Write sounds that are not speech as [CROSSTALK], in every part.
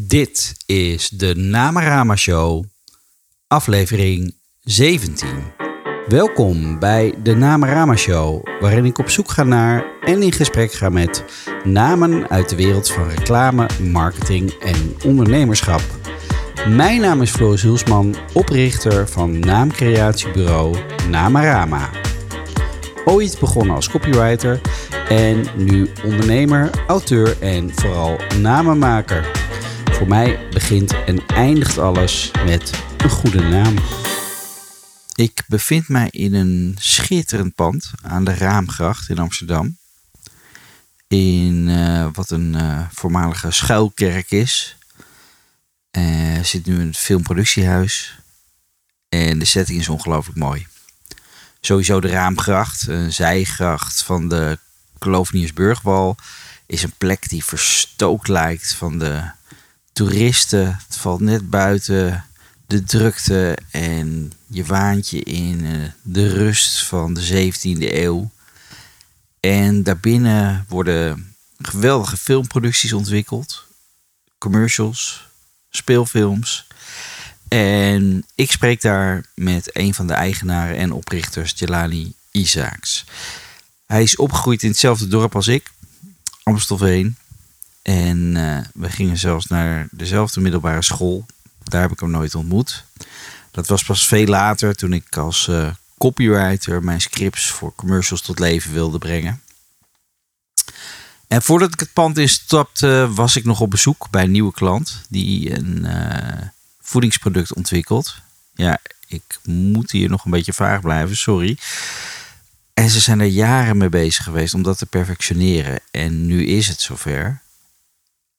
Dit is de Namarama Show, aflevering 17. Welkom bij de Namarama Show, waarin ik op zoek ga naar en in gesprek ga met namen uit de wereld van reclame, marketing en ondernemerschap. Mijn naam is Floris Hulsman, oprichter van naamcreatiebureau Namarama. Ooit begonnen als copywriter en nu ondernemer, auteur en vooral namenmaker. Voor mij begint en eindigt alles met een goede naam. Ik bevind mij in een schitterend pand aan de Raamgracht in Amsterdam. In uh, wat een uh, voormalige schuilkerk is. Uh, zit nu een filmproductiehuis. En de setting is ongelooflijk mooi. Sowieso de Raamgracht, een zijgracht van de Kloveniersburgwal, is een plek die verstookt lijkt van de toeristen. Het valt net buiten de drukte en je waant je in de rust van de 17e eeuw. En daarbinnen worden geweldige filmproducties ontwikkeld, commercials, speelfilms. En ik spreek daar met een van de eigenaren en oprichters, Jelani Isaacs. Hij is opgegroeid in hetzelfde dorp als ik, Amstelveen. En uh, we gingen zelfs naar dezelfde middelbare school. Daar heb ik hem nooit ontmoet. Dat was pas veel later toen ik als uh, copywriter mijn scripts voor commercials tot leven wilde brengen. En voordat ik het pand instapte, was ik nog op bezoek bij een nieuwe klant die een uh, voedingsproduct ontwikkelt. Ja, ik moet hier nog een beetje vaag blijven, sorry. En ze zijn er jaren mee bezig geweest om dat te perfectioneren. En nu is het zover.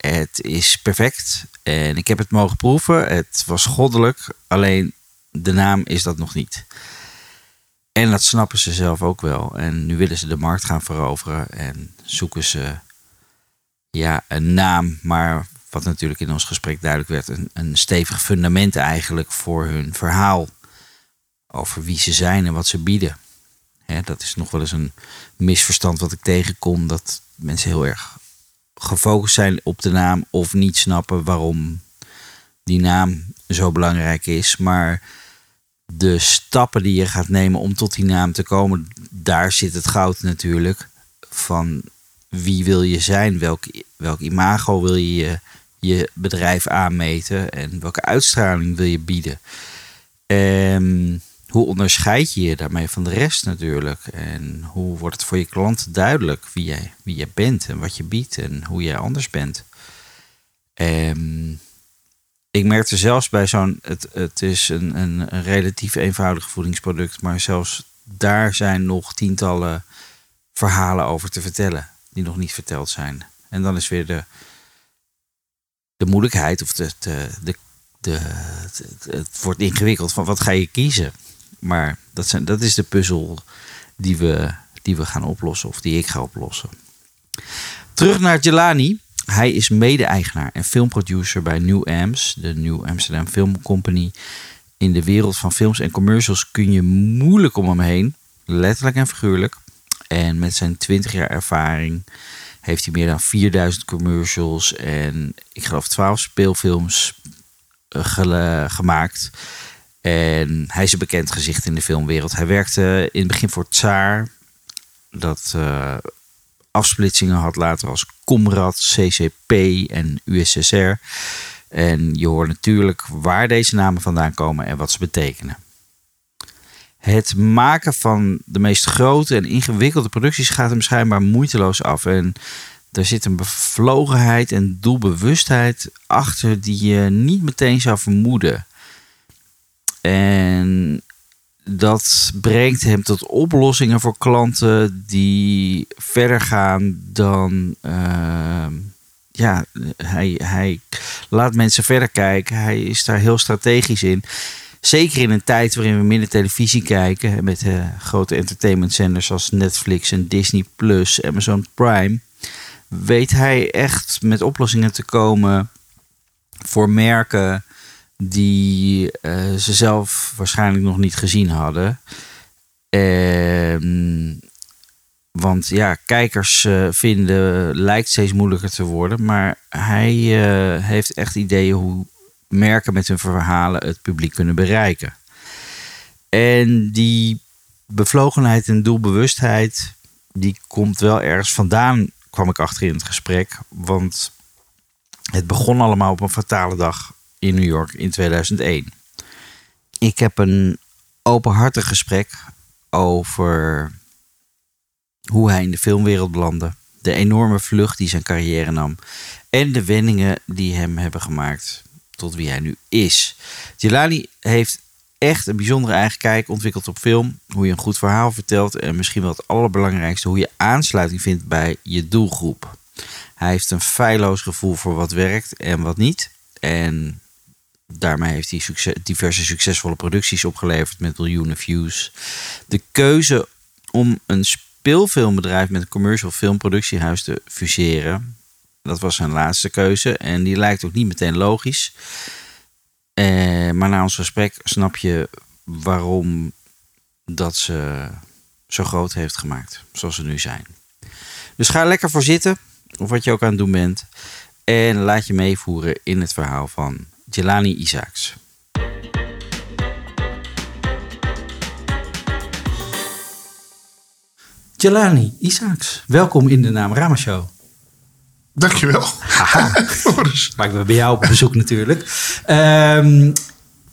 Het is perfect en ik heb het mogen proeven. Het was goddelijk, alleen de naam is dat nog niet. En dat snappen ze zelf ook wel. En nu willen ze de markt gaan veroveren en zoeken ze ja, een naam, maar wat natuurlijk in ons gesprek duidelijk werd, een, een stevig fundament eigenlijk voor hun verhaal. Over wie ze zijn en wat ze bieden. dat is nog wel eens een misverstand wat ik tegenkom, dat mensen heel erg gefocust zijn op de naam of niet snappen waarom die naam zo belangrijk is. Maar de stappen die je gaat nemen om tot die naam te komen, daar zit het goud natuurlijk. Van wie wil je zijn? Welk, welk imago wil je je bedrijf aanmeten? En welke uitstraling wil je bieden? Um, hoe onderscheid je je daarmee van de rest natuurlijk? En hoe wordt het voor je klant duidelijk wie jij, wie jij bent en wat je biedt en hoe jij anders bent? Um, ik merkte zelfs bij zo'n, het, het is een, een, een relatief eenvoudig voedingsproduct, maar zelfs daar zijn nog tientallen verhalen over te vertellen die nog niet verteld zijn. En dan is weer de, de moeilijkheid of de, de, de, de, het, het wordt ingewikkeld van wat ga je kiezen? Maar dat, zijn, dat is de puzzel die we, die we gaan oplossen, of die ik ga oplossen. Terug naar Jelani. Hij is mede-eigenaar en filmproducer bij New Ams, de New Amsterdam Film Company. In de wereld van films en commercials kun je moeilijk om hem heen, letterlijk en figuurlijk. En met zijn 20 jaar ervaring heeft hij meer dan 4000 commercials en ik geloof 12 speelfilms eh, gemaakt. En hij is een bekend gezicht in de filmwereld. Hij werkte in het begin voor Tsaar. Dat uh, afsplitsingen had later als Comrad, CCP en USSR. En je hoort natuurlijk waar deze namen vandaan komen en wat ze betekenen. Het maken van de meest grote en ingewikkelde producties gaat hem schijnbaar moeiteloos af. En er zit een bevlogenheid en doelbewustheid achter die je niet meteen zou vermoeden. En dat brengt hem tot oplossingen voor klanten die verder gaan dan. Uh, ja, hij, hij laat mensen verder kijken. Hij is daar heel strategisch in. Zeker in een tijd waarin we minder televisie kijken. Met uh, grote entertainmentzenders als Netflix en Disney Plus, Amazon Prime. Weet hij echt met oplossingen te komen voor merken die uh, ze zelf waarschijnlijk nog niet gezien hadden. En Want ja, kijkers eh, vinden lijkt steeds moeilijker te worden. Maar hij eh, heeft echt ideeën hoe merken met hun verhalen het publiek kunnen bereiken. En die bevlogenheid en doelbewustheid, die komt wel ergens vandaan, kwam ik achter in het gesprek. Want het begon allemaal op een fatale dag in New York in 2001. Ik heb een openhartig gesprek over hoe hij in de filmwereld belandde. De enorme vlucht die zijn carrière nam. En de wendingen die hem hebben gemaakt tot wie hij nu is. Jelani heeft echt een bijzondere eigen kijk ontwikkeld op film. Hoe je een goed verhaal vertelt. En misschien wel het allerbelangrijkste, hoe je aansluiting vindt bij je doelgroep. Hij heeft een feilloos gevoel voor wat werkt en wat niet. En daarmee heeft hij diverse succesvolle producties opgeleverd met miljoenen views. De keuze om een speelfilmbedrijf met een commercial filmproductiehuis te fuseren. Dat was zijn laatste keuze en die lijkt ook niet meteen logisch. Eh, maar na ons gesprek snap je waarom dat ze zo groot heeft gemaakt, zoals ze nu zijn. Dus ga lekker voor zitten, of wat je ook aan het doen bent. En laat je meevoeren in het verhaal van Jelani Isaacs. Jelani Isaacs, welkom in de Naam Rama Show. Dankjewel. maar ik ben bij jou op bezoek natuurlijk. Um,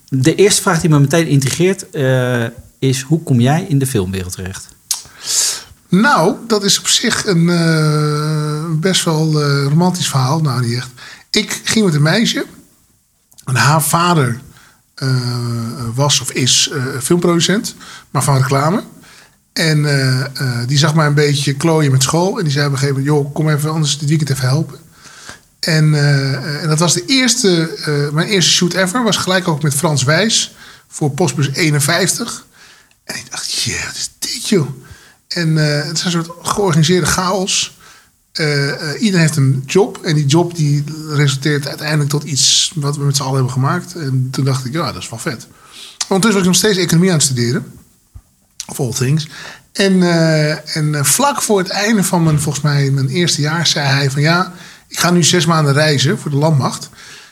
de eerste vraag die me meteen integreert uh, is: hoe kom jij in de filmwereld terecht? Nou, dat is op zich een uh, best wel uh, romantisch verhaal. Nou, niet echt. Ik ging met een meisje. En haar vader was of is filmproducent, maar van reclame. En uh, die zag mij een beetje klooien met school. En die zei op een gegeven moment: joh, kom even anders dit weekend even helpen. En, en dat was de eerste, mijn eerste shoot ever. Was gelijk ook met Frans Wijs voor Postbus 51. En ik dacht: yeah, wat is dit joh? En het is een soort georganiseerde chaos. Iedereen heeft een job. En die job die resulteert uiteindelijk tot iets wat we met z'n allen hebben gemaakt. En toen dacht ik: ja, dat is wel vet. Ondertussen was ik nog steeds economie aan het studeren. Of all things. En, uh, en vlak voor het einde van mijn, volgens mij, mijn eerste jaar zei hij van ja, ik ga nu zes maanden reizen voor de landmacht.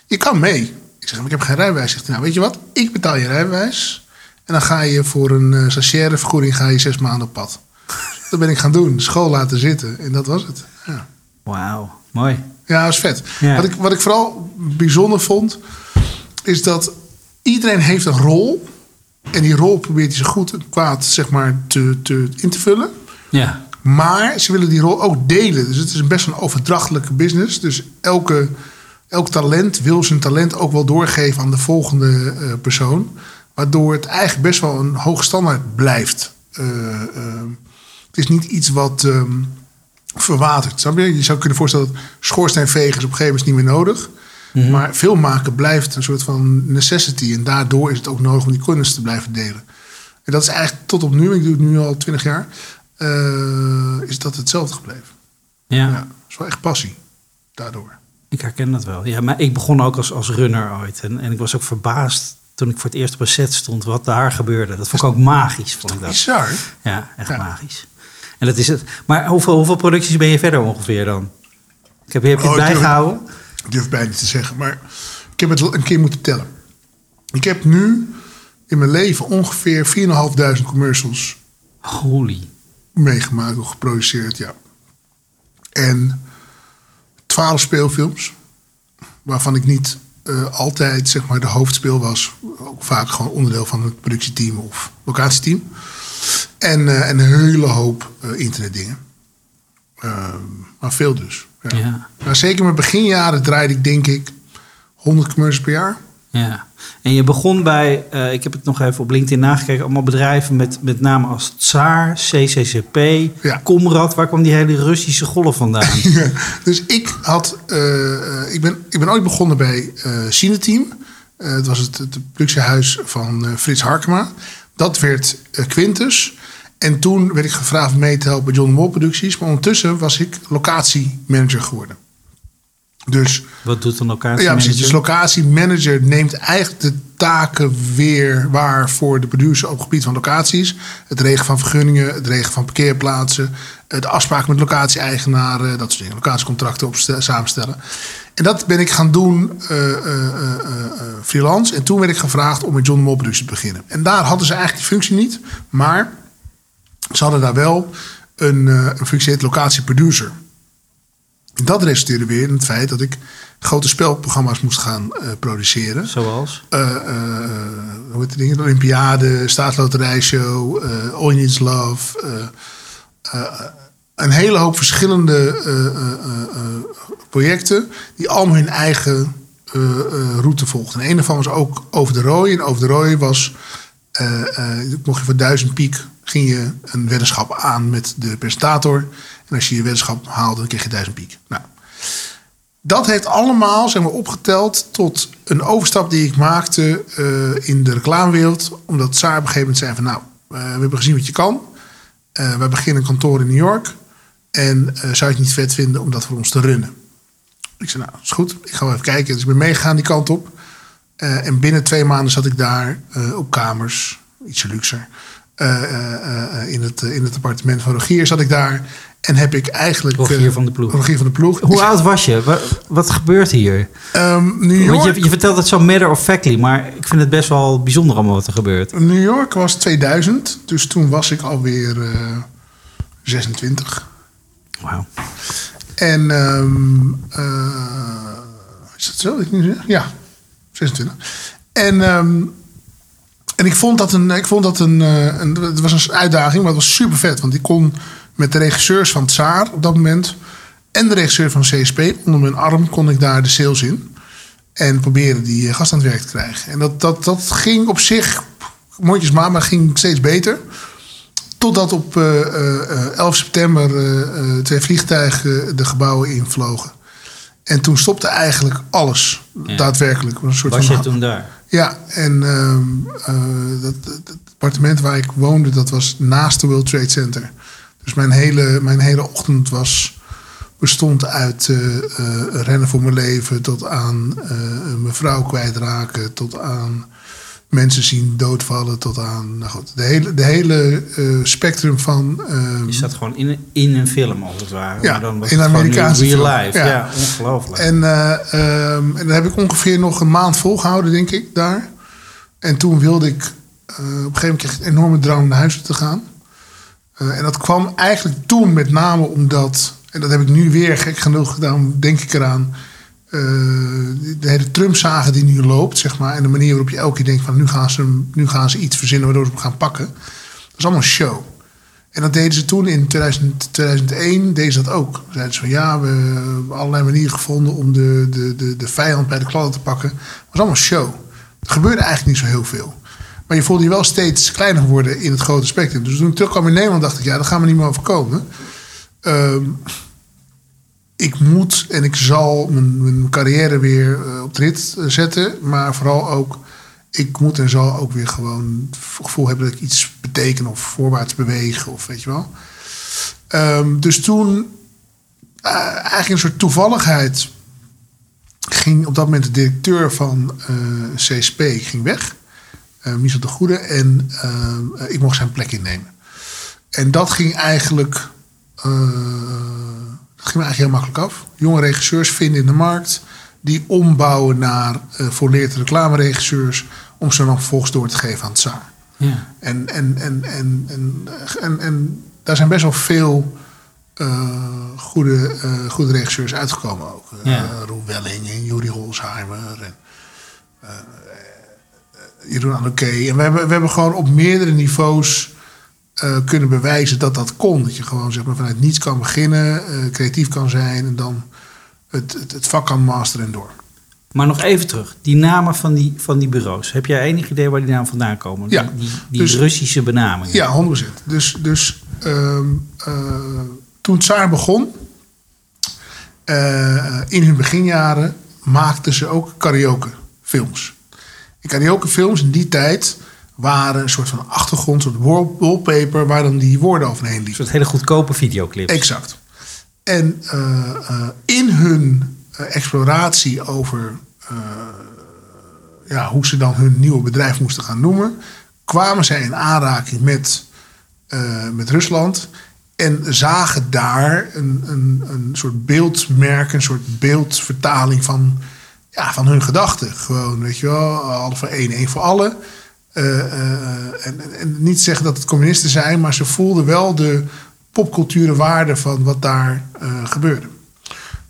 Je kan mee. Ik zeg, maar ik heb geen rijbewijs. Zegt hij, nou weet je wat, ik betaal je rijbewijs. En dan ga je voor een uh, vergoeding ga je zes maanden op pad. dat ben ik gaan doen. School laten zitten. En dat was het. Ja. Wauw, mooi. Ja, dat is vet. Ja. Wat, ik, wat ik vooral bijzonder vond, is dat iedereen heeft een rol en die rol probeert hij zo goed en kwaad zeg maar, te, te, in te vullen. Ja. Maar ze willen die rol ook delen. Dus het is best een overdrachtelijke business. Dus elke, elk talent wil zijn talent ook wel doorgeven aan de volgende uh, persoon. Waardoor het eigenlijk best wel een hoog standaard blijft. Uh, uh, het is niet iets wat um, verwatert. Snap je? je zou kunnen voorstellen dat schoorsteenvegers op een gegeven moment niet meer nodig Mhm. Maar film maken blijft een soort van necessity. En daardoor is het ook nodig om die kennis te blijven delen. En dat is eigenlijk tot op nu, ik doe het nu al twintig jaar, uh, is dat hetzelfde gebleven. Ja. ja. is wel echt passie daardoor. Ik herken dat wel. Ja, maar ik begon ook als, als runner ooit. En, en ik was ook verbaasd toen ik voor het eerst op een set stond wat daar gebeurde. Dat vond ik ook magisch. Vond ik dat. Bizar. Ja, echt magisch. En dat is het. Maar hoeveel, hoeveel producties ben je verder ongeveer dan? Ik heb, heb je het oh, bijgehouden? Ik durf bijna niet te zeggen, maar ik heb het een keer moeten tellen. Ik heb nu in mijn leven ongeveer 4.500 commercials Holy. meegemaakt of geproduceerd, ja. En 12 speelfilms, waarvan ik niet uh, altijd zeg maar, de hoofdspeel was. Ook vaak gewoon onderdeel van het productieteam of locatieteam. En, uh, en een hele hoop uh, internetdingen. Ehm, maar veel dus. Ja. ja. Maar zeker mijn beginjaren draaide ik denk ik 100 commercials per jaar. Ja, en je begon bij, uh, ik heb het nog even op LinkedIn nagekeken, allemaal bedrijven met, met name als Tsaar, CCCP, ja. Comrad. Waar kwam die hele Russische golf vandaan? [LAUGHS] ja, dus ik had, uh, ik, ben, ik ben ooit begonnen bij uh, Cineteam. het was het, het productiehuis van Frits Harkema. Dat werd Quintus. En toen werd ik gevraagd mee te helpen bij John Mol Producties. Maar ondertussen was ik locatiemanager geworden. Dus Wat doet een ja, locatiemanager? precies. Dus locatiemanager neemt eigenlijk de taken weer waar voor de producer op het gebied van locaties. Het regelen van vergunningen, het regelen van parkeerplaatsen, eh, de afspraken met locatie-eigenaren, dat soort dingen, locatiecontracten op samenstellen. En dat ben ik gaan doen eh, eh, eh, freelance. En toen werd ik gevraagd om met John de Mol productie te beginnen. En daar hadden ze eigenlijk die functie niet, maar ze hadden daar wel een, een functie heet locatieproducer. En dat resulteerde weer in het feit dat ik grote spelprogramma's moest gaan produceren. Zoals? Hoe heet dingen? De Olympiade, Staatsloterijshow, All Needs Love. Een hele hoop verschillende eh, eh, eh, projecten die allemaal hun eigen route volgden. En een daarvan was ook Over de Rooi. En Over de Rooi was, mocht je voor duizend piek, ging je een weddenschap aan met de presentator. En als je je weddenschap haalde, dan kreeg je duizend piek. Nou, dat heeft allemaal zeg maar, opgeteld tot een overstap die ik maakte in de reclamewereld. Omdat Saar op een gegeven moment zei van nou, we hebben gezien wat je kan. Eh wij beginnen een kantoor in New York. En eh, zou je het niet vet vinden om dat voor ons te runnen? Ik zei nou, is goed. Ik ga wel even kijken. Dus ik ben meegegaan die kant op. Eh, en binnen twee maanden zat ik daar eh, op kamers, ietsje luxer. In, het, in het appartement van Rogier zat ik daar. En heb ik eigenlijk... Rogier van de Ploeg. Rogier van de Ploeg. Hoe oud was je? Wat, wat gebeurt hier? Ehm, New York, Want je, je vertelt het zo matter of factly, maar ik vind het best wel bijzonder allemaal wat er gebeurt. New York was 2000. Dus toen was ik alweer eh 26. Wauw. En ehm, eh, is dat zo? Ja, 26. En, ehm, en ik vond dat een, ik vond dat een, eh, een, het was een uitdaging, maar het was super vet. Want ik kon met de regisseurs van Tsaar op dat moment en de regisseur van CSP onder mijn arm kon ik daar de sales in. En proberen die eh, gast aan het werk te krijgen. En dat, dat, dat ging op zich mondjesmaat, maar ging steeds beter. Totdat op eh, eh, eh, 11 september eh, eh, twee vliegtuigen de gebouwen invlogen. En toen stopte eigenlijk alles, Ja. daadwerkelijk. Een soort Was van je toen daar? ja, en ehm, eh, dat, dat- het appartement waar ik woonde, dat was naast de World Trade Center. Dus mijn hele, mijn hele ochtend was, bestond uit rennen voor mijn leven... tot aan eh, mijn vrouw kwijtraken, tot aan mensen zien doodvallen... tot aan, nou goed, de hele, de hele eh, spectrum van... ehm, Je zat gewoon in, een- in een film als het ware. Ja, maar dan was in een Amerikaanse real film. life. Ja. Ja, ongelooflijk. En, eh, ehm, en dat heb ik ongeveer nog een maand volgehouden, denk ik, daar. En toen wilde ik... eh, op een gegeven moment kreeg ik een enorme drang om naar huis te gaan. En dat kwam eigenlijk toen met name omdat... En dat heb ik nu weer gek genoeg gedaan, denk ik eraan... eh, de hele Trump-zagen die nu loopt, zeg maar... en de manier waarop je elke keer denkt van... nu gaan ze, nu gaan ze iets verzinnen waardoor ze hem gaan pakken. Dat is allemaal show. En dat deden ze toen in 2000, 2001, deden ze dat ook. Zeiden ze van ja, we hebben allerlei manieren gevonden om de, de, de, de vijand bij de kladden te pakken. Het was allemaal show. Er gebeurde eigenlijk niet zo heel veel. Maar je voelde je wel steeds kleiner worden in het grote spectrum. Dus toen ik terugkwam in Nederland dacht ik, ja, dat gaat me niet meer overkomen. Ehm, ik moet en ik zal mijn, mijn carrière weer eh, op de rit eh, zetten. Maar vooral ook, ik moet en zal ook weer gewoon het gevoel hebben dat ik iets beteken of voorwaarts bewegen of weet je wel. Ehm, dus toen, eh, eigenlijk een soort toevalligheid, ging op dat moment de directeur van CSP ging weg. eh Michel de Goede. En ik mocht zijn plek innemen. En dat ging eigenlijk, dat ging me eigenlijk heel makkelijk af. Jonge regisseurs vinden in de markt die ombouwen naar uh, volleerde reclameregisseurs om ze dan vervolgens door te geven aan het zaak. Ja. En, en, en, en, en, en, en daar zijn best wel veel uh, goede, uh, goede regisseurs uitgekomen ook. Ja. Roel Welling en Juri Holsheimer en Jeroen Anoké. En we hebben, we hebben gewoon op meerdere niveaus uh, kunnen bewijzen dat dat kon. Dat je gewoon zeg maar, vanuit niets kan beginnen, uh, creatief kan zijn en dan het, het, het, vak kan masteren en door. Maar nog even terug, die namen van die, van die bureaus. Heb jij enig idee waar die namen vandaan komen? Ja, die, die, die dus, Russische benamingen. Ja, 100%. Dus, dus uh, toen Tsaar begon, in hun beginjaren, maakten ze ook karaoke films. En karaoke films in die tijd waren een soort van achtergrond, een soort wallpaper, waar dan die woorden overheen liepen. Een soort hele goedkope videoclips. Exact. En uh, uh, in hun eh, exploratie over eh, ja, hoe ze dan hun nieuwe bedrijf moesten gaan noemen, kwamen zij in aanraking met, eh, met Rusland. En zagen daar een, een, een soort beeldmerk, een soort beeldvertaling van, ja, van hun gedachten. Gewoon, weet je wel, alle voor één, één voor alle. Eh, eh, en, en niet zeggen dat het communisten zijn, maar ze voelden wel de popculturele waarde van wat daar eh, gebeurde.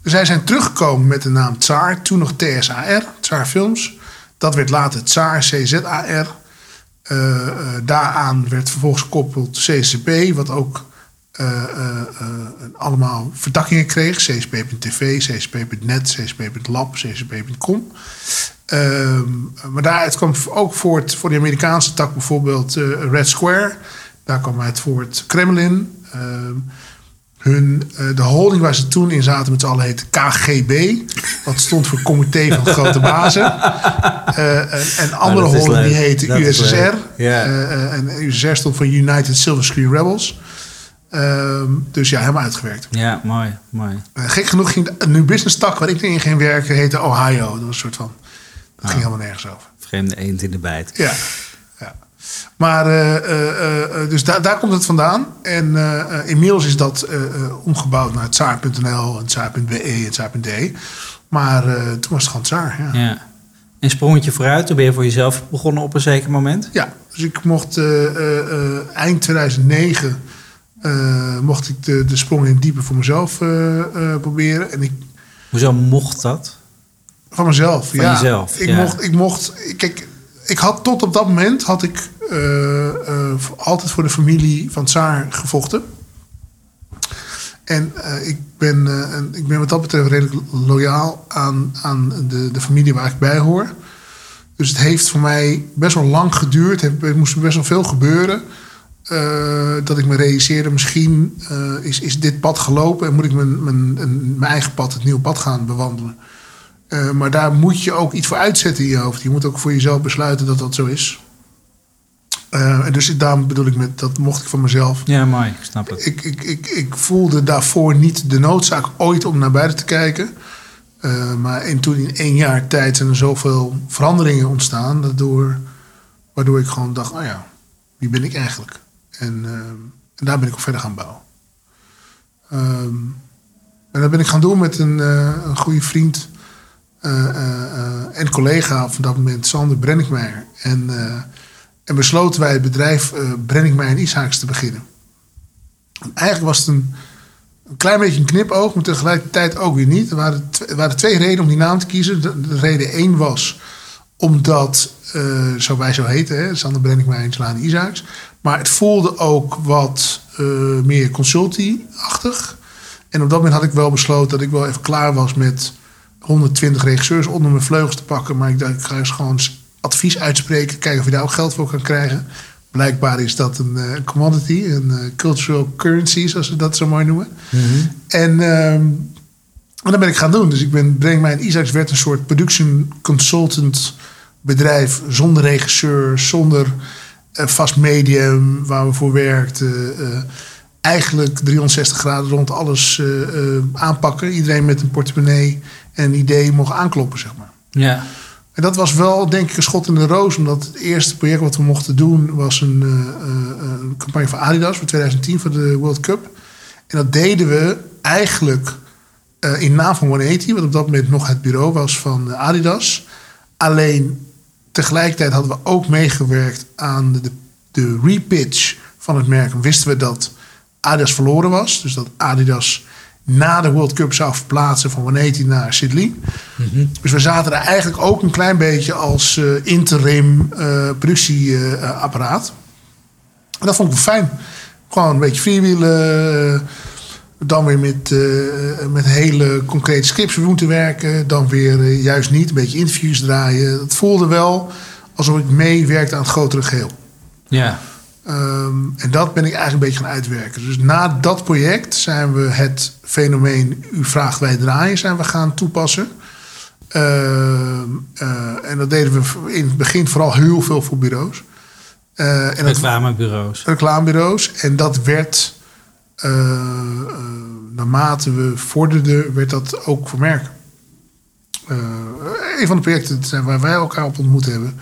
Dus zij zijn teruggekomen met de naam Tsar, toen nog TSAR, Tsar Films. Dat werd later Tsar, CZAR. Eh, eh, daaraan werd vervolgens gekoppeld CCP, wat ook eh, eh, eh, allemaal vertakkingen kreeg. CCP.tv, CCP.net, CCP.lab, CCP.com. Ehm, maar daaruit kwam ook voort voor de Amerikaanse tak bijvoorbeeld eh, Red Square. Daar kwam uit voort Kremlin. Ehm, hun, eh, de holding waar ze toen in zaten met z'n allen heette KGB. Dat stond voor Comité van [LAUGHS] Grote Bazen. Eh, en, en andere dat is holding die heette Dat USSR. eh, en USSR stond voor United Silver Screen Rebels. Ehm, dus ja, helemaal uitgewerkt. Ja, mooi, mooi. Gek genoeg ging de New Business tak waar ik in ging werken, heette Ohio. Dat was een soort van. Dat ging helemaal nergens over. Vreemde eend in de bijt. Ja. ja. Maar eh, eh, eh, dus daar, daar komt het vandaan. En inmiddels is dat omgebouwd naar tsaar.nl en tsaar.be en tsaar.de. Maar eh, toen was het gewoon tsaar. Ja. Ja. Ja. Een sprongetje vooruit, toen ben je voor jezelf begonnen op een zeker moment. dus ik mocht eind 2009 eh, mocht ik de, de sprong in het diepe voor mezelf proberen. En ik Hoezo mocht dat? Van mezelf, Van ja. jezelf, Ik ja. mocht, ik mocht, kijk, ik had tot op dat moment had ik eh, eh, altijd voor de familie van Tsaar gevochten. En eh, ik, ben, en ik ben wat dat betreft redelijk loyaal aan, aan de, de familie waar ik bij hoor. Dus het heeft voor mij best wel lang geduurd. Er moest best wel veel gebeuren. dat ik me realiseerde, misschien is, is dit pad gelopen en moet ik mijn, mijn, mijn eigen pad, het nieuwe pad gaan bewandelen. Eh, maar daar moet je ook iets voor uitzetten in je hoofd. Je moet ook voor jezelf besluiten dat dat zo is. Eh, en dus daarom bedoel ik met dat mocht ik van mezelf. Ja, mooi, ik snap het. Ik, ik, ik, ik voelde daarvoor niet de noodzaak ooit om naar buiten te kijken. Eh, maar en toen in één jaar tijd zijn er zoveel veranderingen ontstaan. Waardoor, waardoor ik gewoon dacht, oh ja, wie ben ik eigenlijk? En, en daar ben ik op verder gaan bouwen. Ehm, en dat ben ik gaan doen met een, een goede vriend en collega van dat moment, Sander Brenninkmeijer. En, eh, en besloten wij het bedrijf eh Brenninkmeijer en Ishaaks te beginnen. En eigenlijk was het een, klein beetje een knipoog, maar tegelijkertijd ook weer niet. Er waren, er waren twee redenen om die naam te kiezen. De, de reden één was omdat, eh, zo wij zo heten, hè, Sander Brenninkmeijer en Slane Ishaaks. Maar het voelde ook wat eh, meer consultie-achtig. En op dat moment had ik wel besloten dat ik wel even klaar was met 120 regisseurs onder mijn vleugels te pakken. Maar ik dacht, ik ga eens gewoon advies uitspreken. Kijken of je daar ook geld voor kan krijgen. Blijkbaar is dat een eh, commodity, een eh, cultural currency, zoals ze dat zo mooi noemen. En, ehm, en dat ben ik gaan doen. Dus ik ben, breng mij in Isaacs werd een soort production consultant bedrijf zonder regisseur, zonder eh, vast medium waar we voor werkten. eigenlijk 360 graden rond alles aanpakken. Iedereen met een portemonnee en idee mocht aankloppen, zeg maar. Ja, En dat was wel, denk ik, een schot in de roos. Omdat het eerste project wat we mochten doen... was een, eh, eh, een campagne van Adidas voor 2010 voor de World Cup. En dat deden we eigenlijk eh, in naam van 180... wat op dat moment nog het bureau was van Adidas. Alleen tegelijkertijd hadden we ook meegewerkt aan de, de repitch van het merk. En wisten we dat Adidas verloren was. Dus dat Adidas na de World Cup zou verplaatsen van 180 naar Sidley. Dus we zaten daar eigenlijk ook een klein beetje als eh, interim eh, productieapparaat. en dat vond ik wel fijn. Gewoon een beetje freewheelen. eh, Dan weer met, met hele concrete scripts moeten werken. Dan weer juist niet. Een beetje interviews draaien. Het voelde wel alsof ik meewerkte aan het grotere geheel. ja. Ehm, en dat ben ik eigenlijk een beetje gaan uitwerken. Dus na dat project zijn we het fenomeen U vraagt wij draaien zijn we gaan toepassen. Ehm, eh, en dat deden we in het begin vooral heel veel voor bureaus. Eh, en dat, Reclamebureaus. reclamebureaus. En dat werd, eh, naarmate we vorderden, werd dat ook voor merken. Een van de projecten waar wij elkaar op ontmoet hebben,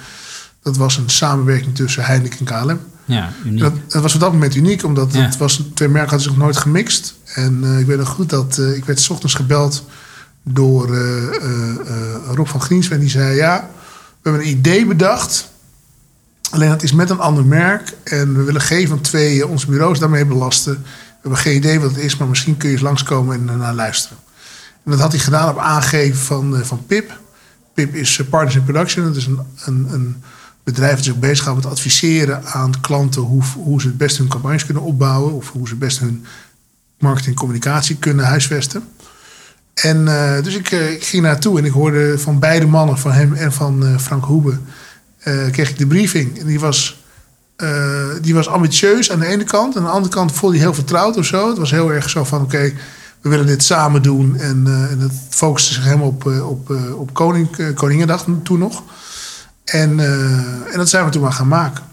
dat was een samenwerking tussen Heineken en KLM. Ja, uniek. Dat, dat was op dat moment uniek, omdat Ja. het was, twee merken hadden zich nog nooit gemixt. En eh, ik weet nog goed dat eh, ik werd 's ochtends gebeld door eh, Rob van Griensven. Die zei, ja, we hebben een idee bedacht. Alleen dat is met een ander merk. En we willen geen van twee onze bureaus daarmee belasten. We hebben geen idee wat het is, maar misschien kun je eens langskomen en naar luisteren. En dat had hij gedaan op aangeven van, van PIP. PIP is Partners in Production. Dat is een, een, een bedrijf dat zich bezighoudt met adviseren aan klanten hoe, hoe ze het best hun campagnes kunnen opbouwen. Of hoe ze het best hun marketing en communicatie kunnen huisvesten. En eh, dus ik, eh, ik ging naartoe en ik hoorde van beide mannen, van hem en van eh, Frank Hoebe, kreeg ik de briefing. En die was, die was ambitieus aan de ene kant. En aan de andere kant voelde hij heel vertrouwd of zo. Het was heel erg zo van, oké, we willen dit samen doen. En, en het focuste zich helemaal op, op, op Koning, Koningendag toen nog. En, eh, en dat zijn we toen maar gaan maken.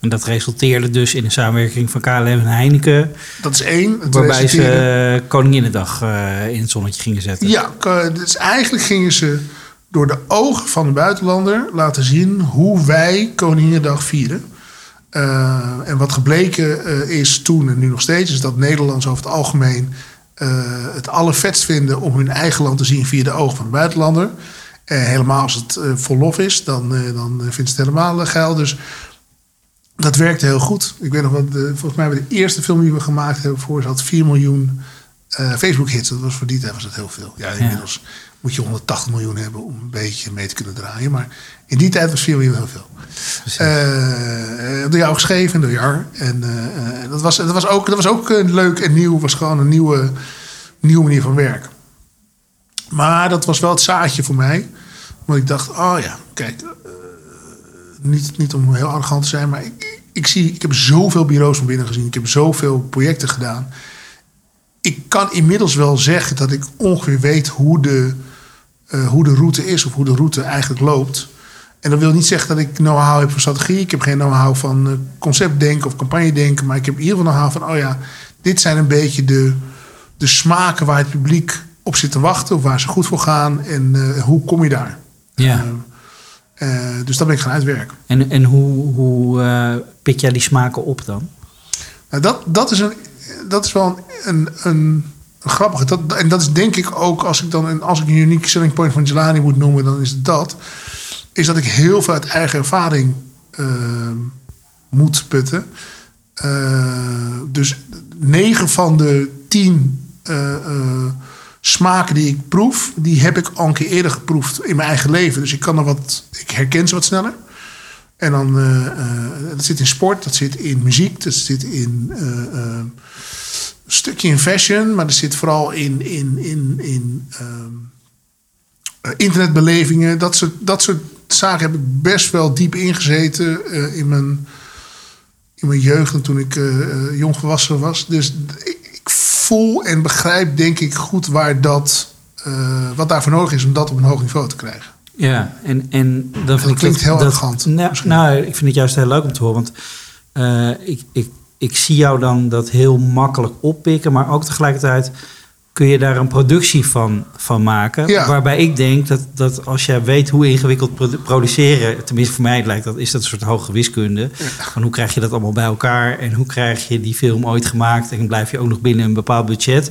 En dat resulteerde dus in een samenwerking van KLM en Heineken. Dat is één. Het Waarbij ze resulteerde- Koninginnedag eh, in het zonnetje gingen zetten. Ja, dus eigenlijk gingen ze door de ogen van de buitenlander laten zien hoe wij Koninginnedag vieren. Eh, en wat gebleken is toen en nu nog steeds, is dat Nederlanders over het algemeen eh, het allervetst vinden om hun eigen land te zien via de ogen van de buitenlander. Eh, helemaal als het eh, vol lof is, dan, eh, dan vindt ze het helemaal geil. Dus dat werkte heel goed. Ik weet nog wat, de, volgens mij bij de eerste film die we gemaakt hebben voor ze had 4 miljoen Facebook-hits. Dat was voor die tijd was dat heel veel. Ja, inmiddels moet je 180 miljoen hebben om een beetje mee te kunnen draaien. Maar in die tijd was 4 miljoen heel veel. Eh, door jou geschreven en door Jar. En dat, was, dat, was ook, dat was ook leuk en nieuw. was gewoon een nieuwe, nieuwe manier van werken. Maar dat was wel het zaadje voor mij. Want ik dacht, oh ja, kijk, eh, niet, niet om heel arrogant te zijn, maar ik, ik, zie, ik heb zoveel bureaus van binnen gezien. Ik heb zoveel projecten gedaan. Ik kan inmiddels wel zeggen dat ik ongeveer weet hoe de, eh, hoe de route is of hoe de route eigenlijk loopt. En dat wil niet zeggen dat ik know-how heb van strategie. Ik heb geen know-how van eh, conceptdenken of campagne denken. Maar ik heb in ieder geval know-how van, oh ja, dit zijn een beetje de, de smaken waar het publiek op zit te wachten. Of waar ze goed voor gaan. En hoe kom je daar? Ja. Eh, dus dat ben ik gaan uitwerken. En, en hoe, hoe eh, pik jij die smaken op dan? Nou, dat, dat, is een, dat is wel een, een, een grappige. Dat, en dat is denk ik ook, als ik dan een, als ik een unique selling point van Jelani moet noemen, dan is dat. Is dat ik heel veel uit eigen ervaring eh, moet putten. Eh, dus negen van de tien smaken die ik proef, die heb ik al een keer eerder geproefd in mijn eigen leven. Dus ik kan er wat, ik herken ze wat sneller. En dan, eh, eh, dat zit in sport, dat zit in muziek, dat zit in eh, een stukje in fashion, maar dat zit vooral in, in, in, in internetbelevingen. Dat soort, dat soort zaken heb ik best wel diep ingezeten in, mijn, in mijn jeugd en toen ik jong volwassen was. Dus voel en begrijp denk ik goed waar dat, eh, wat daarvoor nodig is om dat op een hoog niveau te krijgen. Ja, en, en dan vind ik klinkt heel dat, arrogant, Nou, nou, ik vind het juist heel leuk om te horen. Want eh, ik, ik, ik zie jou dan dat heel makkelijk oppikken. Maar ook tegelijkertijd kun je daar een productie van, van maken. Ja. Waarbij ik denk dat, dat als jij weet hoe ingewikkeld produ- produceren... tenminste voor mij lijkt dat, is dat een soort hoge wiskunde. Van hoe krijg je dat allemaal bij elkaar? En hoe krijg je die film ooit gemaakt? En blijf je ook nog binnen een bepaald budget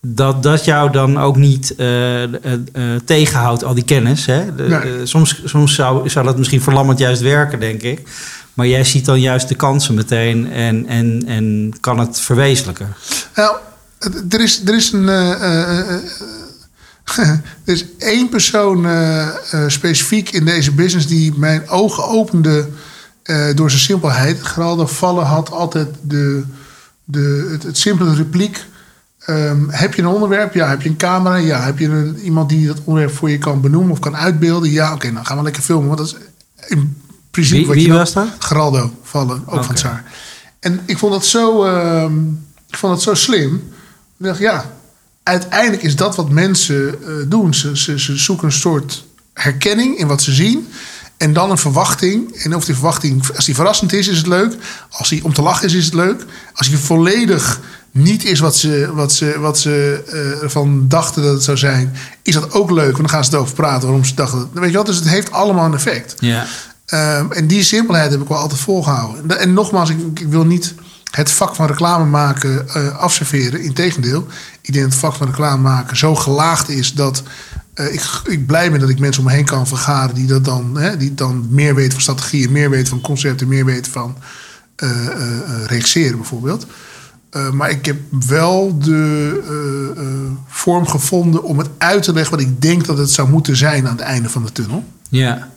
dat dat jou dan ook niet eh, eh, eh, tegenhoudt, al die kennis. Hè? De- Nee. soms soms zou, zou dat misschien verlammend juist werken, denk ik. Maar jij ziet dan juist de kansen meteen en, en, en kan het verwezenlijken. Nou, er is, er is een. eh, eh, eh, [LAUGHS] er is één persoon specifiek in deze business die mijn ogen opende door zijn simpelheid. Geraldo Vallen had altijd de, de, het, het simpele repliek. Ehm, heb je een onderwerp? Ja. Heb je een camera? Ja. Heb je een, iemand die dat onderwerp voor je kan benoemen of kan uitbeelden? Ja, oké, dan gaan we lekker filmen. Want dat is in principe Wie, wat wie je was dat? Geraldo vallen, ook Oké. van Tsaar. En ik vond dat zo, ehm, ik vond dat zo slim. Ik dacht, ja, uiteindelijk is dat wat mensen eh, doen. Ze, ze, ze zoeken een soort herkenning in wat ze zien. En dan een verwachting. En of die verwachting, als die verrassend is, is het leuk. Als die om te lachen is, is het leuk. Als die volledig niet is wat ze, wat ze, wat ze eh, ervan dachten dat het zou zijn, is dat ook leuk. Want dan gaan ze erover praten waarom ze dachten. Weet je wat? Dus het heeft allemaal een effect. Ja. Ehm, en die simpelheid heb ik wel altijd volgehouden. En nogmaals, ik, ik wil niet het vak van reclame maken uh, afserveren. Integendeel, ik denk dat het vak van reclame maken zo gelaagd is dat uh, ik, ik blij ben dat ik mensen om me heen kan vergaren die, dat dan, hè, die dan meer weten van strategieën, meer weten van concepten, meer weten van uh, regisseren bijvoorbeeld. maar ik heb wel de vorm gevonden om het uit te leggen wat ik denk dat het zou moeten zijn aan het einde van de tunnel. Ja.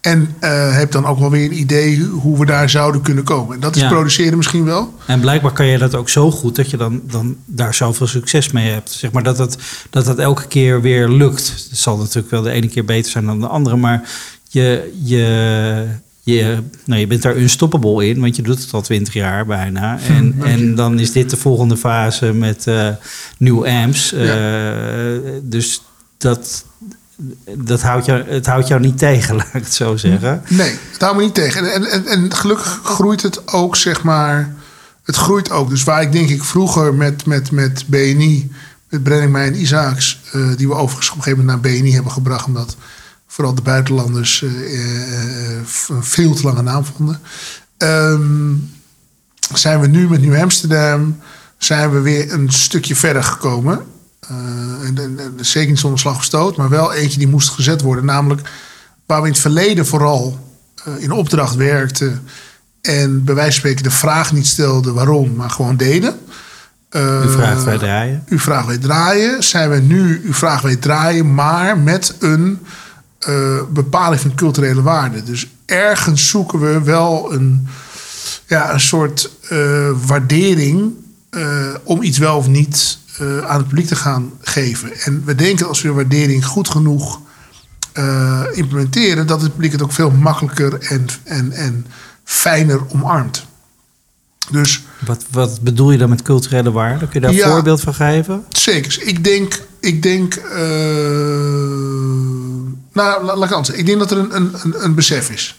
En uh, heb dan ook wel weer een idee hoe we daar zouden kunnen komen. En dat is produceren misschien wel. En blijkbaar kan je dat ook zo goed dat je dan, dan daar zoveel succes mee hebt. Zeg maar dat het, dat het elke keer weer lukt. Het zal natuurlijk wel de ene keer beter zijn dan de andere. Maar je, je, je, nou, je bent daar unstoppable in, want je doet het al twintig jaar bijna. En, en dan is dit de volgende fase met uh, New Amps. Uh, ja. Dus dat, dat houdt jou, het houdt jou niet tegen, [LAUGHS] laat ik het zo zeggen. Nee, het houdt me niet tegen. En, en, en gelukkig groeit het ook, zeg maar. Het groeit ook. Dus waar ik denk ik vroeger met, met, met BNI, met en Isaacs, uh, die we overigens op een gegeven moment naar BNI hebben gebracht, omdat vooral de buitenlanders uh, uh, een veel te lange naam vonden. Um, zijn we nu met Nieuw Amsterdam, zijn we weer een stukje verder gekomen. Uh, en, en, zeker niet zonder slag of stoot, maar wel eentje die moest gezet worden. Namelijk waar we in het verleden vooral uh, in opdracht werkten. En bij wijze van spreken de vraag niet stelden waarom, maar gewoon deden. Uh, u vraagt wij draaien. U vraagt wij draaien. Zijn we nu, u vraagt wij draaien, maar met een bepaling van culturele waarden. Dus ergens zoeken we wel een, ja, een soort waardering om iets wel of niet uh, aan het publiek te gaan geven. En we denken als we waardering goed genoeg uh, implementeren, dat het publiek het ook veel makkelijker en, en, en fijner omarmt. Dus, wat, wat bedoel je dan met culturele waarde? Kun je daar een voorbeeld van geven? Zeker. Ik denk, ik denk, uh, nou, laat ik anders. Ik denk dat er een, een, een besef is.